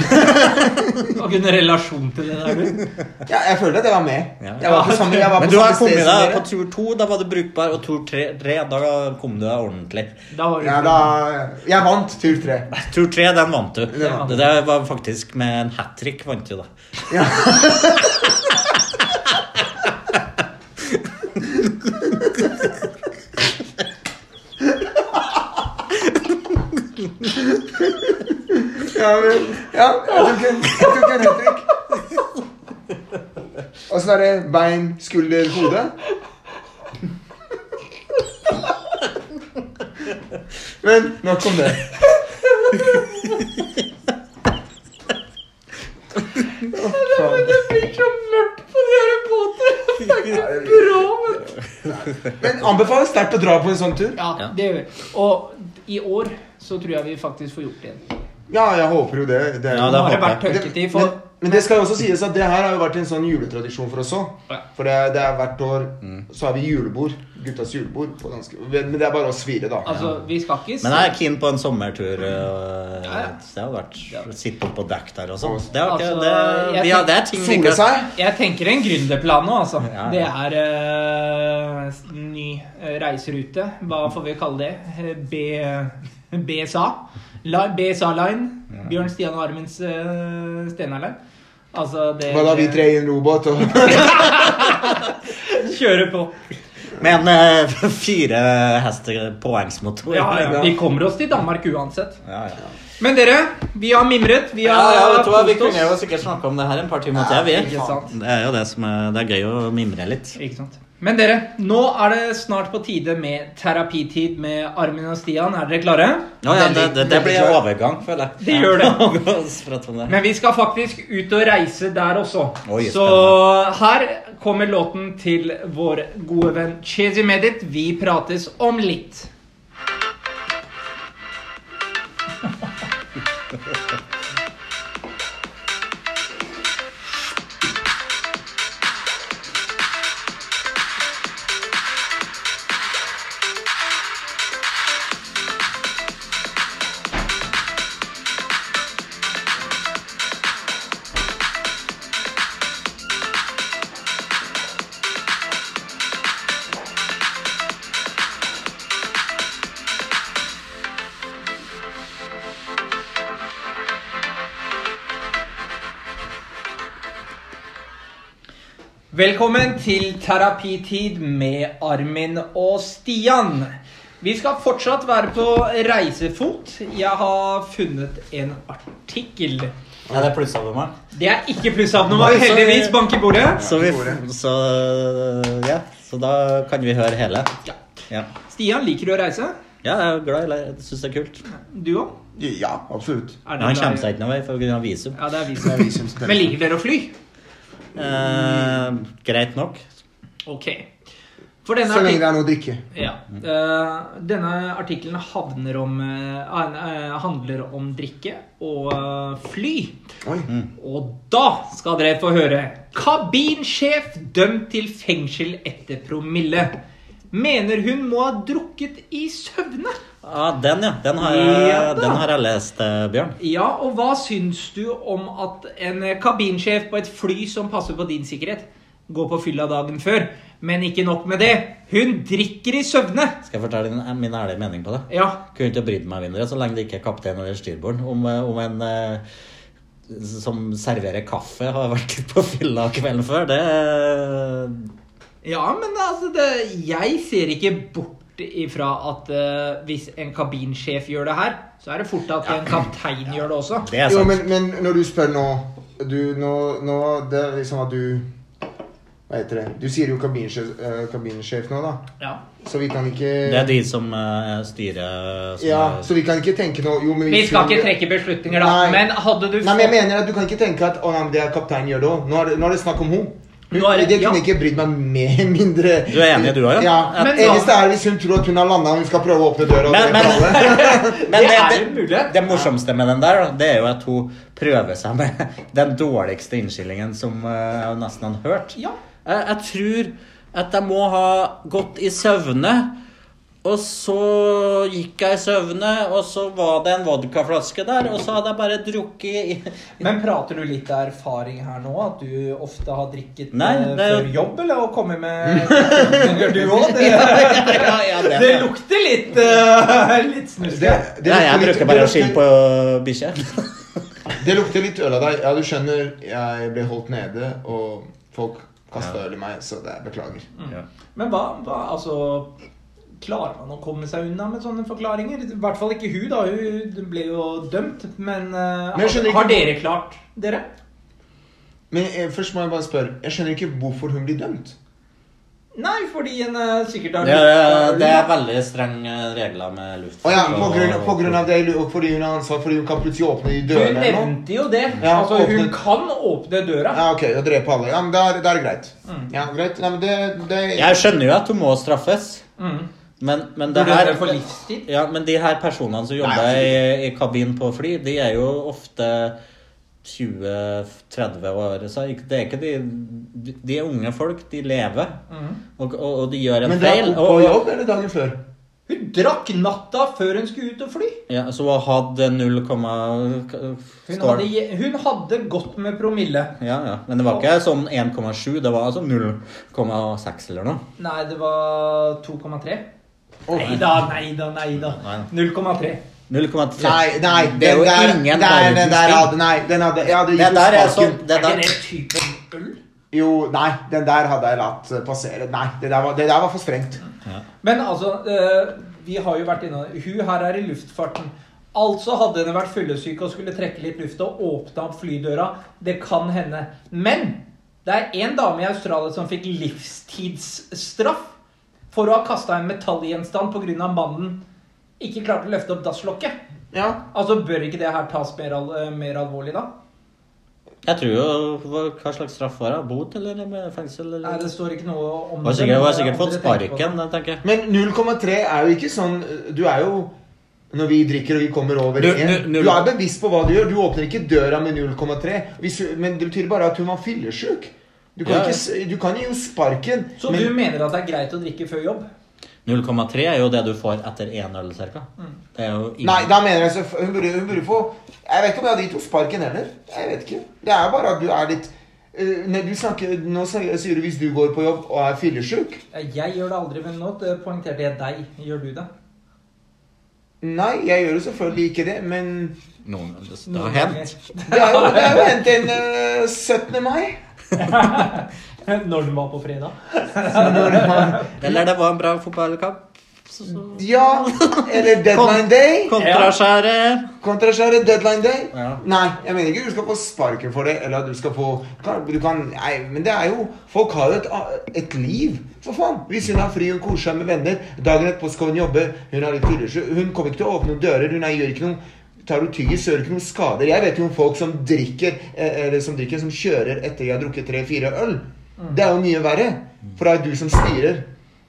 Har ikke noen relasjon til det der, du. Ja, jeg følte at jeg var med. Ja. Jeg var på samme, jeg var Men du har kommet deg på tur to, da var det brukbar, og tur tre, tre da kom du deg ordentlig. Da var Ja, da Jeg vant tur tre. Tur tre, den vant du. Den vant Det der var faktisk med en hat trick, vant du, da. Ja. Ja, men, ja, jeg tok en, hat trick. Åssen er det bein, skulder, hode? Men nok om. Det blir så mørkt på de her båtene. Det er ikke bra, vet du. Men anbefales sterkt å dra på en sånn tur. Ja, det gjør vi. Og i år så tror jeg vi faktisk får gjort det igjen. Ja, jeg håper jo det. det er Ja, det har det vært tørketid for men det skal jo også sies at det her har jo vært en sånn juletradisjon for oss òg. For det, det er hvert år Mm. så har vi julebord. Guttas julebord. På danske. Men det er bare oss fire, da. Altså, vi skal ikke Men jeg er keen på en sommertur. øh, Ja, ja. Det har vært Ja. Sitte oppe på dekk der og sånn. Det, Altså, det, vi det er ting vi ikke. Jeg tenker en gründerplan nå, altså. Ja, ja. Det er eh, ny eh, reiserute. Hva får vi kalle det? Eh, B, BSA. La, Bjørn Stian og Armin's uh, Steinar-line. Altså det Hva da, vi tre i en robot og *laughs* Kjøre på. Med en eh, *laughs* fire hester påhengsmotor. Ja, ja, vi kommer oss til Danmark uansett. Ja, ja. Men dere, vi har mimret. Vi har ja, vet du hva, Vi kunne jo sikkert snakke om det her en par timer til. vi. Det er jo det som er, det er gøy å mimre litt. Ikke sant. Men dere, nå er det snart på tide med terapitid med Armin og Stian. Er dere klare? Ja, ja, det, det, det blir overgang, føler jeg. Det gjør det. *laughs* det. Men vi skal faktisk ut og reise der også. Oi, Så her kommer låten til vår gode venn Chezi Medit. Vi prates om litt. Velkommen til terapitid med Armin og Stian. Vi skal fortsatt være på reisefot. Jeg har funnet en artikkel. Ja, det er plussabonnement? Det er ikke plussabonnement, heldigvis. Bank i bordet. Så, vi, så, ja, så da kan vi høre hele. Ja. Ja, Stian, liker du å reise? ja jeg er glad i det. Jeg syns det er kult. Du òg? Ja, absolutt. Men han kommer seg ikke noen vei pga. visum. Ja, det er visum. *laughs* Men liker dere å fly? Eh, greit nok. Ok. For denne Så lenge det er noe å drikke. ja. Eh, denne artikkelen havner eh, eh, handler om drikke og eh, fly. Oi. Og da skal dere få høre. Kabinsjef dømt til fengsel etter promille. Mener hun må ha drukket i søvne. Ja, den, ja. Den har jeg, Ja den har jeg lest, eh, Bjørn. Ja, og hva syns du om at en kabinsjef på et fly som passer på din sikkerhet, går på fylla dagen før? Men ikke nok med det. Hun drikker i søvne. Skal jeg fortelle din, min ærlige mening på det? Ja, Kunne ikke brydd meg mindre så lenge det ikke er kaptein eller styrbord. Om, eh, om en eh, som serverer kaffe, har vært litt på fylla kvelden før. Det ja men altså det, Jeg ser ikke bort ifra at uh, hvis en kabinsjef gjør det her, så er det fort at en kaptein gjør det også. Det er Jo, men, men når du spør nå du, nå, nå Det er liksom at du Hva heter det? Du sier jo kabinsjef, uh, kabinsjef nå, da. Ja. Så vi kan ikke Det er de som uh, styrer som Ja, er- så vi kan ikke tenke noe jo, men Vi skal ikke trekke beslutninger, da. Nei. Men hadde du Nei, men jeg mener at Du kan ikke tenke at å, nei, det er kapteinen gjør det òg. Nå, det- nå er det snakk om hun. Hun er det- kunne ja. ikke brydd meg mer *laughs* mindre. Du er enig, du òg? ja? Ja. Men Eneste er hvis hun tror at hun har landa og hun skal prøve å åpne døra. Men- men- *laughs* Men Det det, det morsomste med den der, det er jo at hun prøver seg med *laughs* den dårligste innskillingen som eh, jeg nesten har hørt. Ja. Jeg, jeg tror at jeg må ha gått i søvne. Og så gikk jeg i søvne, og så var det en vodkaflaske der, og så hadde jeg bare drukket Men prater du litt av erfaring her nå? At du ofte har drikket Nei, eh, det før jobb, eller å komme med *laughs* Gjør du òg? Det, ja, ja, det- *laughs* det lukter litt uh, Litt snusk. Nei, jeg litt- bruker bare å skille på bikkje. *laughs* Det lukter litt øl av deg. Ja, du skjønner, jeg ble holdt nede, og folk kasta øl i meg, så det er beklager. Ja. Men hva, hva Altså Klarer man å komme seg unna med sånne forklaringer? I hvert fall ikke hun, da. Hun ble jo dømt. Men, uh, Men har, har dere klart dere? Men jeg, først må jeg bare spørre. Jeg skjønner ikke hvorfor hun blir dømt. Nei, fordi en uh, sikkert har Det, er- det er veldig strenge regler med luft. Ja, på grunn, på grunn av det, og fordi hun har ansvar fordi hun kan plutselig åpne de dørene. Hun nevnte jo det. Ja, altså, hun kan åpne døra. Ja, ok, og drepe alle. Ja, men da er, da er det greit. Mm. Ja, greit. Nei, men det, det Jeg skjønner jo at hun må straffes, Mm. Men, men det her? Ja, men de her personene som jobber Nei, i, i kabin på fly, de er jo ofte 20-30 år. Så det er ikke de, de er unge folk, de lever, Mm. og, og, og de gjør en Men det er feil. på jobb eller dagen før? Hun drakk natta før hun skulle ut og fly. ja, så hun hadde 0, Hun hadde, hun hadde godt med promille. Ja, ja. Men det var ikke sånn 1,7, det var altså 0,6 eller noe. Nei, det var 2,3. Nei da, nei da, nei da. 0,3. 0,3. Nei, nei, Det er jo der, ingen der, den der hadde Nei, den hadde Jeg hadde Det gitt der er sånn Er der, ikke det typen øl? Jo, nei, den der hadde jeg latt eh, passere. Nei, det der var, det der var for strengt. Men altså, eh, vi har jo vært inne Hun her er i luftfarten. Altså hadde hun vært fyllesyk og skulle trekke litt luft og åpne opp flydøra. Det kan hende. Men det er en dame i Australia som fikk livstidsstraff for å ha kasta en metallgjenstand pga. mannen ikke klarte å løfte opp dasslokket. Ja. Altså Bør ikke det her tas mer, al mer alvorlig, da? Jeg tror jo hva, hva slags straff var det? Bot eller med fengsel? Nei, det står ikke noe om var sikkert, hun har sikkert fått det. sparken, tenker jeg. Men 0,3 er jo ikke sånn Du er jo Når vi drikker og vi kommer over 1 Du er bevisst på hva du gjør. Du åpner ikke døra med 0,3. Men det betyr bare at hun var fyllesyk. Du kan, Ja, ja. ikke, du kan gi henne sparken. Så men, du mener at det er greit å drikke før jobb? 0,3 er jo det du får etter én øl, ca. Det ingen- Nei, da mener jeg så hun burde, hun burde få Jeg vet ikke om jeg hadde gitt henne sparken heller. Jeg vet ikke. Det er bare at du er litt uh, du snakker, Nå sier sier du hvis du går på jobb og er fillesjuk. Jeg gjør det aldri, men nå det poengterte jeg deg. Gjør du det? Nei, jeg gjør jo selvfølgelig ikke det, men Noen, det, har hendt. det er jo hendt en uh, 17. mai. *laughs* Når den var på fredag. Eller det var en bra fotballkamp. Så- så- Ja, eller deadline day. Kontraskjære. Kontraskjære, deadline day. Ja. Nei, jeg mener ikke du skal få sparken for det, eller at du skal få du kan, Nei, men det er jo Folk har jo et, et liv, for faen. Hvis hun har fri og koser seg med venner, dagen etterpå skal hun jobbe, hun har litt Hun kommer ikke til å åpne dører, hun gjør ikke noe Tar du tyggis, så gjør du ikke noen skader. Jeg vet jo om folk som drikker eh, Eller som drikker, som kjører etter de har drukket tre-fire øl. Det er jo mye verre. For det er du som styrer.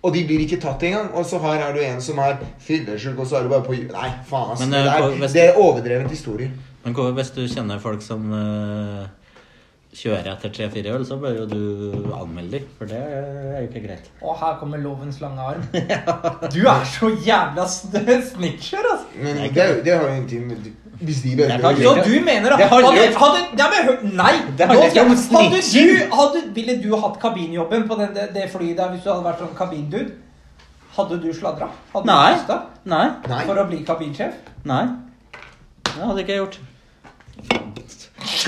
Og de blir ikke tatt engang. Og så her er du en som er fyllesyk, og så er du bare på Nei, faen, ass. Men, det, eh, er, det er overdrevent historie. Men hva- hvis du kjenner folk som eh, kjører etter tre-fire øl, så bør jo du anmelde dem. For det er jo ikke greit. Og her kommer lovens lange arm. *laughs* Du er så jævla sn- snitcher, altså. Men det, det har jo ingenting med Hvis de bør å Så du mener at Det hadde, hadde, hadde, men, Nei! Hadde du, snitching. hadde, Ville du hatt kabinjobben på den, det, det flyet der hvis du hadde vært sånn kabindude? Hadde du sladra? Hadde Nei. du. Nei. for å bli kabinsjef? Nei. Det hadde ikke jeg gjort.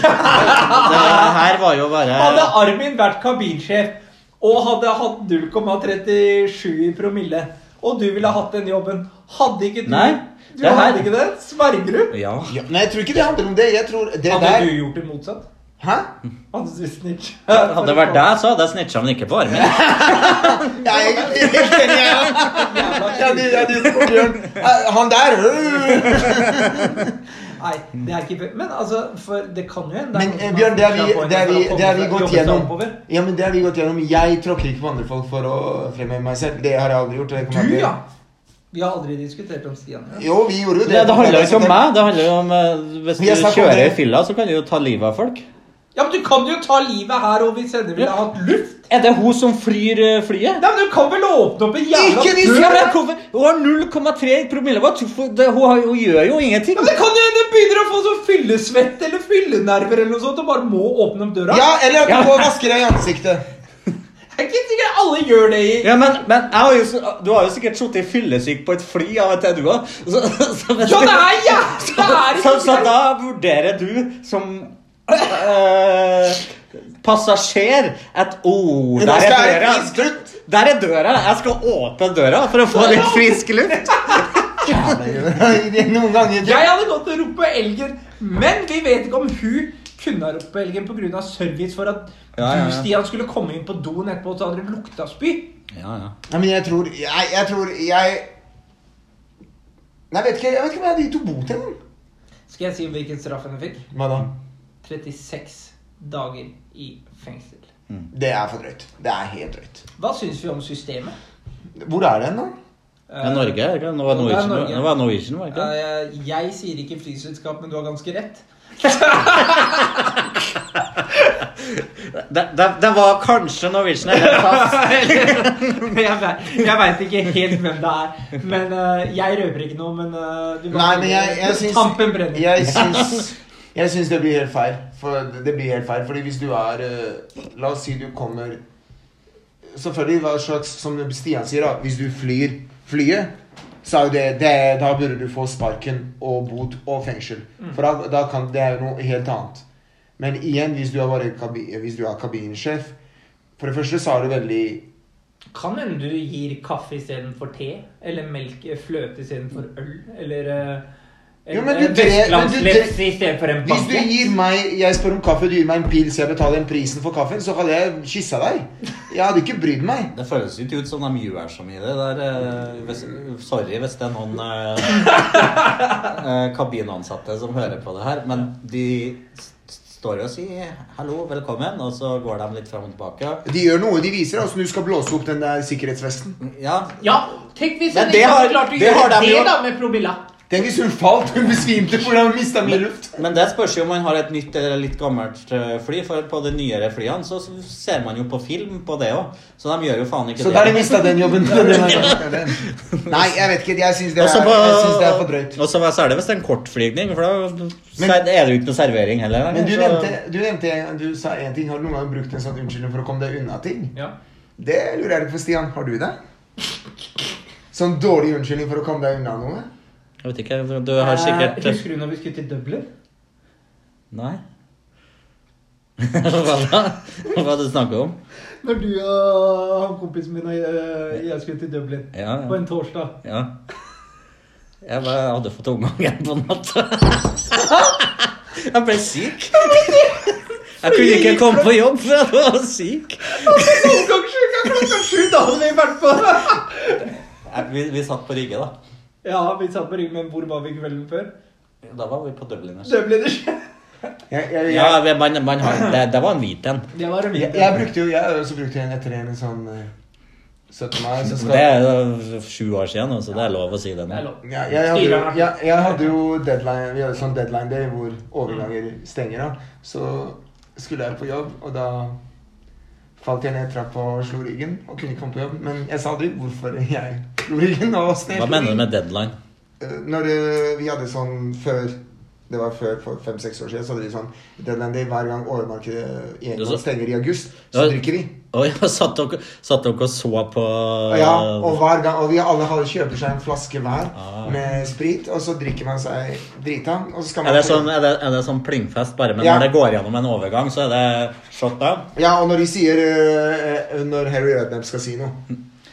Det her var jo bare Hadde Armin vært kabinsjef og hadde hatt 0,37 i promille, og du ville hatt den jobben, hadde ikke du Nei, Du det her- hadde ikke det? Sverger du? Ja. Ja, nei, jeg tror ikke det handler om det. Jeg tror det Hadde der du gjort det motsatt? Hæ? Hadde du snitch? Hadde det vært deg, så hadde jeg snitcha, men ikke på Armin. Jeg er egentlig helt enig. jeg. òg. Eh, Han der øh. Nei, det er ikke Men altså, for det kan jo hende Men eh, Bjørn, det har vi, det vi, det vi gått gjennom. Ja, men det har vi gått gjennom. Jeg tråkker ikke på andre folk for å fremheve meg selv. Det har jeg aldri gjort. det Du, til. ja. Vi har aldri diskutert om Stian. Ja. Jo, vi gjorde jo det. Det, det handler jo ikke om meg. Det handler jo om eh, Hvis du kjører i fylla, så kan du jo ta livet av folk. Ja, men du kan jo ta livet her, og hvis henne ville hatt luft Er det hun som flyr eh, flyet? Nei, men du kan vel åpne opp en jævla Ikke Ja, dør? Hun har 0,3 promille. Hva tror du- det- Hun, gjør jo ingenting. Men det kan jo hende hun begynner å få sånn fyllesvett eller fyllenerver eller noe sånt og bare må åpne opp døra. Ja, eller at du og vasker deg i ansiktet. Jeg er ikke sikker alle gjør det i Ja, men, men jeg har jo, du har jo sikkert sittet fyllesyk på et fly av og til, du òg. *laughs* Så, så, Ja, det er jævlig! Ja, *laughs* så, så, så greit. da vurderer du som eh, passasjer at oh, der er døra. Der er døra. Jeg skal åpne døra for å få litt frisk luft. Noen ganger Jeg hadde gått og ropt på elgen, men vi vet ikke om hun kunne ha ropt på elgen pga. service for at Ja, ja, ja. du, Stian, skulle komme inn på doen etterpå, så hadde det lukta spy. Ja, ja. Nei, men jeg tror Jeg, jeg tror jeg Nei, jeg vet ikke, jeg vet ikke om jeg hadde gitt henne bot den Skal jeg si hvilken straff hun fikk? Hva da? 36 dager i fengsel. Det er for drøyt. Det er helt drøyt. Hva syns vi om systemet? Hvor er den, da? Ja, Norge. er det ikke? Nå var Det er Norwegian, Norge. nå var Norwegian var det ikke? Jeg, jeg sier ikke flyselskap, men du har ganske rett. *laughs* Det, det, det var kanskje Norwegian eller SAS. *laughs* jeg vet- jeg veit ikke helt hvem det er. Men uh, Jeg røper ikke noe, men uh, du Nei, men jeg, jeg syns Tampen brenner. Jeg syns *laughs* Jeg syns det blir helt feil. For det blir helt feil, fordi hvis du er eh, La oss si du kommer Selvfølgelig hva slags Som Stian sier, da. Hvis du flyr flyet, så er jo det, det Da burde du få sparken og bot og fengsel. For da, da kan Det er jo noe helt annet. Men igjen, hvis du er, bare hvis du er kabinsjef For det første så er du veldig Kan hende du gir kaffe istedenfor te. Eller melk, eh, fløte istedenfor øl. Eller eh, Jo, men du drev, men du vestlandslefse Hvis du gir meg Jeg spør om kaffe, du gir meg en pils, jeg betaler den prisen for kaffen, så hadde jeg kyssa deg. Jeg hadde ikke brydd meg. Det føles ikke ut som de gjør så mye det der. eh, Hvis, sorry hvis det er noen eh, *laughs* eh, kabinansatte som hører på det her, men de står jo og sier 'hallo, velkommen', og så går de litt fram og tilbake. De gjør noe. De viser åssen du skal blåse opp den der sikkerhetsvesten. Ja, Ja, tenk hvis jeg ikke har- hadde klart å det gjøre de det jo- da med Probilla. Tenk hvis hun falt. Hun besvimte fordi hun mista mye luft. Men det spørs jo om man har et nytt eller litt gammelt eh, fly. For på de nyere flyene så ser man jo på film på det òg. Så de gjør jo faen ikke Så det. der har de mista den jobben. *laughs* Nei, jeg vet ikke. Jeg syns det, er- på- jeg synes det er for drøyt. Og så er det visst en kortflygning, for da Men- er det jo ikke noe servering heller. Men du så- nevnte, du nevnte Du sa én ting. Har du noen gang brukt en sånn unnskyldning for å komme deg unna ting? Ja. Det lurer jeg litt på, Stian. Har du det? Sånn dårlig unnskyldning for å komme deg unna noe? Jeg vet ikke, du har sikkert Eh, Husker du når vi skulle til Dublin? Nei. *laughs* Hva da? Hva er det du snakker om? Når du og han kompisen min og jeg, jeg skulle til Dublin Ja, ja. på en torsdag. ja. Jeg bare hadde fått omgangen på natta. Jeg ble syk. Jeg kunne ikke komme på jobb, for jeg var syk. Klokka sju, da hadde vi vært på Jeg- Vi, vi satt på Rygge, da. Ja, vi satt på ryggen, men hvor var vi kvelden før? Da var vi på Dubliners. Dubliners. *laughs* Jeg, jeg, jeg, Ja, man, man har, det, det var en hvit en. Det var en hvit jeg, jeg brukte jo Jeg også brukte en etter en sånn eh, 17. mai. Så Det er jo sju år siden, så det er lov å si det Det nå. ja, jeg, hadde jo, jeg hadde jo deadline Vi hadde sånn deadline day hvor overganger stenger. da Så skulle jeg på jobb, og da falt jeg ned trappa og slo ryggen. Og kunne ikke komme på jobb. Men jeg sa aldri hvorfor jeg ryggen. Og jeg Hva mener du med deadline? Eh, Når det, vi hadde sånn før Det var før for fem-seks år siden. Så hadde vi sånn deadline day hver gang overmarkedet en gang stenger i august. Ja. Så drikker vi. Og ja, *laughs* satt dere, satt dere og så på Ja, og hver gang Og vi alle har, kjøper seg en flaske hver Ah. med sprit, og så drikker man seg drita. Og så skal Er det sånn, er det, er det sånn plingfest, bare men Ja. når det går gjennom en overgang, så er det shot down? Ja, og når de sier eh, eh, Når Harry Redknapp skal si noe.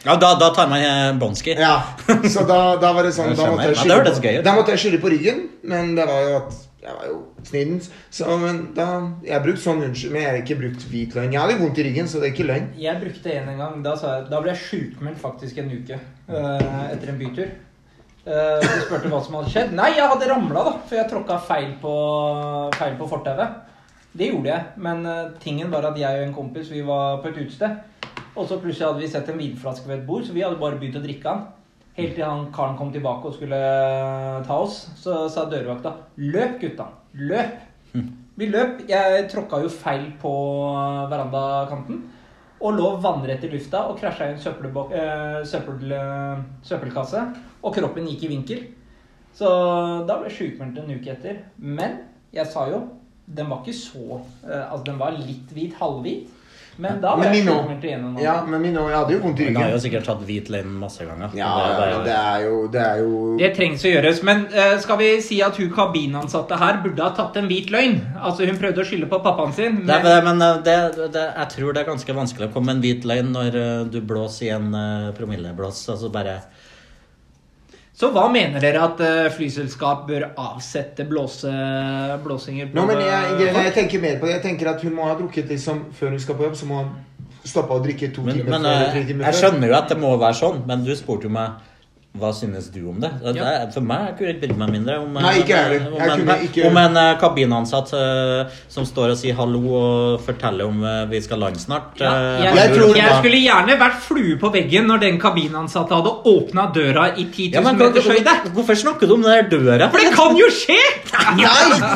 Ja, da, da tar man eh, Bonski. Ja, Så da, da var det sånn Da måtte jeg skylle Ja, det skylde på, da måtte jeg skylde på ryggen, men det var jo at jeg var jo snidens. Så men da Jeg har brukt sånn unnskyld, men jeg har ikke brukt hvit løgn. Jeg hadde vondt i ryggen, så det er ikke løgn. Jeg brukte en en gang. Da, sa jeg, da ble jeg sjukmeldt faktisk en uke øh, etter en bytur. Uh, du spurte hva som hadde skjedd. Nei, jeg hadde ramla, da. For jeg tråkka feil på, feil på fortauet. Det gjorde jeg. Men uh, tingen var at jeg og en kompis vi var på et utested. Og så plutselig hadde vi sett en vinflaske ved et bord, så vi hadde bare begynt å drikke den. Helt til han karen kom tilbake og skulle eh, ta oss. Så sa dørvakta 'Løp, gutta. Løp'. *laughs* Vi løp. Jeg tråkka jo feil på verandakanten. Og lå vannrett i lufta og krasja i en eh, søppel, eh, søppelkasse. Og kroppen gikk i vinkel. Så da ble jeg sjukmeldt en uke etter. Men jeg sa jo den var ikke så eh, Altså, den var litt hvit, halvhvit. Men da ble Men jeg sjukmeldt igjen. Ja, men min, jeg hadde jo vondt i ryggen. Man har jo sikkert tatt hvit løgn masse ganger. Ja, det er det er jo Det er jo Det trengs å gjøres. Men uh, skal vi si at hun kabinansatte her burde ha tatt en hvit løgn? Altså, hun prøvde å skylde på pappaen sin. Men det, men eh, det, det, jeg tror det er ganske vanskelig å komme med en hvit løgn når eh, du blåser i en uh, promilleblås. Altså bare Så hva mener dere at eh, flyselskap bør avsette blåse, blåsinger på Nå, men jeg, jeg, jeg tenker mer på det. Jeg tenker at hun må ha drukket liksom Før hun skal på jobb, så må hun stoppe å drikke to Men, timer men før. eh, eller jeg skjønner jo at det må være sånn, men du spurte jo meg hva synes du om det? det er, for meg jeg ikke bildet meg mindre om, Nei, ikke jeg heller. om, Jeg en, ikke- om en eh, kabinansatt uh, som står og sier hallo og forteller om uh, vi skal lande snart. Ja, jeg, jeg tror- jeg skulle gjerne vært flue på veggen når den kabinansatte hadde åpna døra i 10 ja, 000 men, meters høyde. Hvorfor snakker du om den døra? For det kan jo skje! Nei!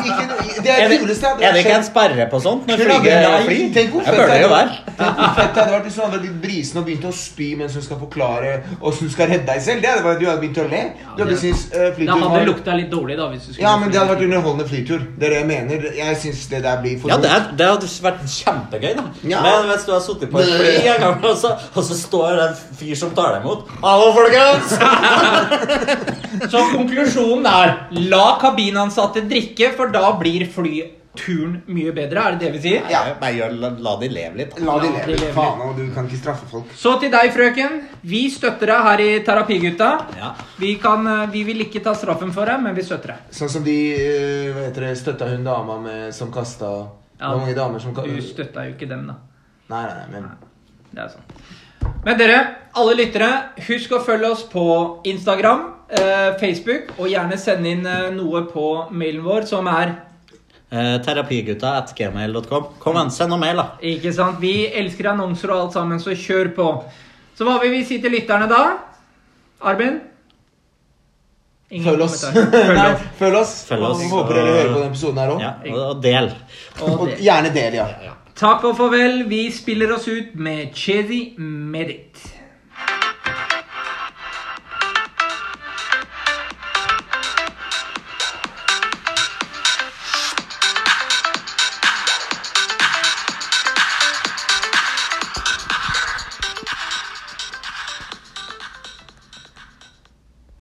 Ikke, det er Er det er det ikke en sperre på sånt når flyger Nei. Tenk hvor fett det hadde- vært hvis hun hadde blitt brisen og begynt å spy mens hun skal forklare åssen hun skal redde deg selv. Det hadde vært, du hadde begynt å le. Du hadde det- syntes uh, Det hadde lukta litt dårlig, da. hvis du skulle Ja, men det hadde vært underholdende flytur. Det er det jeg mener. Jeg syns det der blir for Ja, det, er, det hadde vært kjempegøy, da. Ja. Men hvis du har sittet på et fly en gang, og så, og så står det en fyr som tar deg imot Hallo, folkens! *laughs* Så konklusjonen er la kabinansatte drikke, for da blir fly turen mye bedre. Er det det vi sier? Ja. Bare gjør, la, la de leve litt. La de La de leve. leve. Faen, du kan ikke straffe folk. Så til deg, frøken. Vi støtter deg her i Terapigutta. Ja. Vi, kan, eh, vi vil ikke ta straffen for deg, men vi støtter deg. Sånn som de eh, hva heter det, støtta hun dama med, som kasta Ja, mange damer som Du støtta jo ikke dem, da. Nei, nei, nei, men Det er sånn. Men dere, alle lyttere, husk å følge oss på Instagram, eh, Facebook, og gjerne sende inn eh, noe på mailen vår, som er Eh, terapigutta at gmail.com. Kom an, send noe mail, da. Ikke sant? Vi elsker annonser og alt sammen, så kjør på. Så hva vil vi si til lytterne da? Arben? Følg oss. *laughs* Følg Nei, oss. følg oss. Følg oss. Og håper dere hører på denne episoden her òg. Ja, og, og del. Og *laughs* Og gjerne del, ja. Takk og farvel. Vi spiller oss ut med Chedi Medit.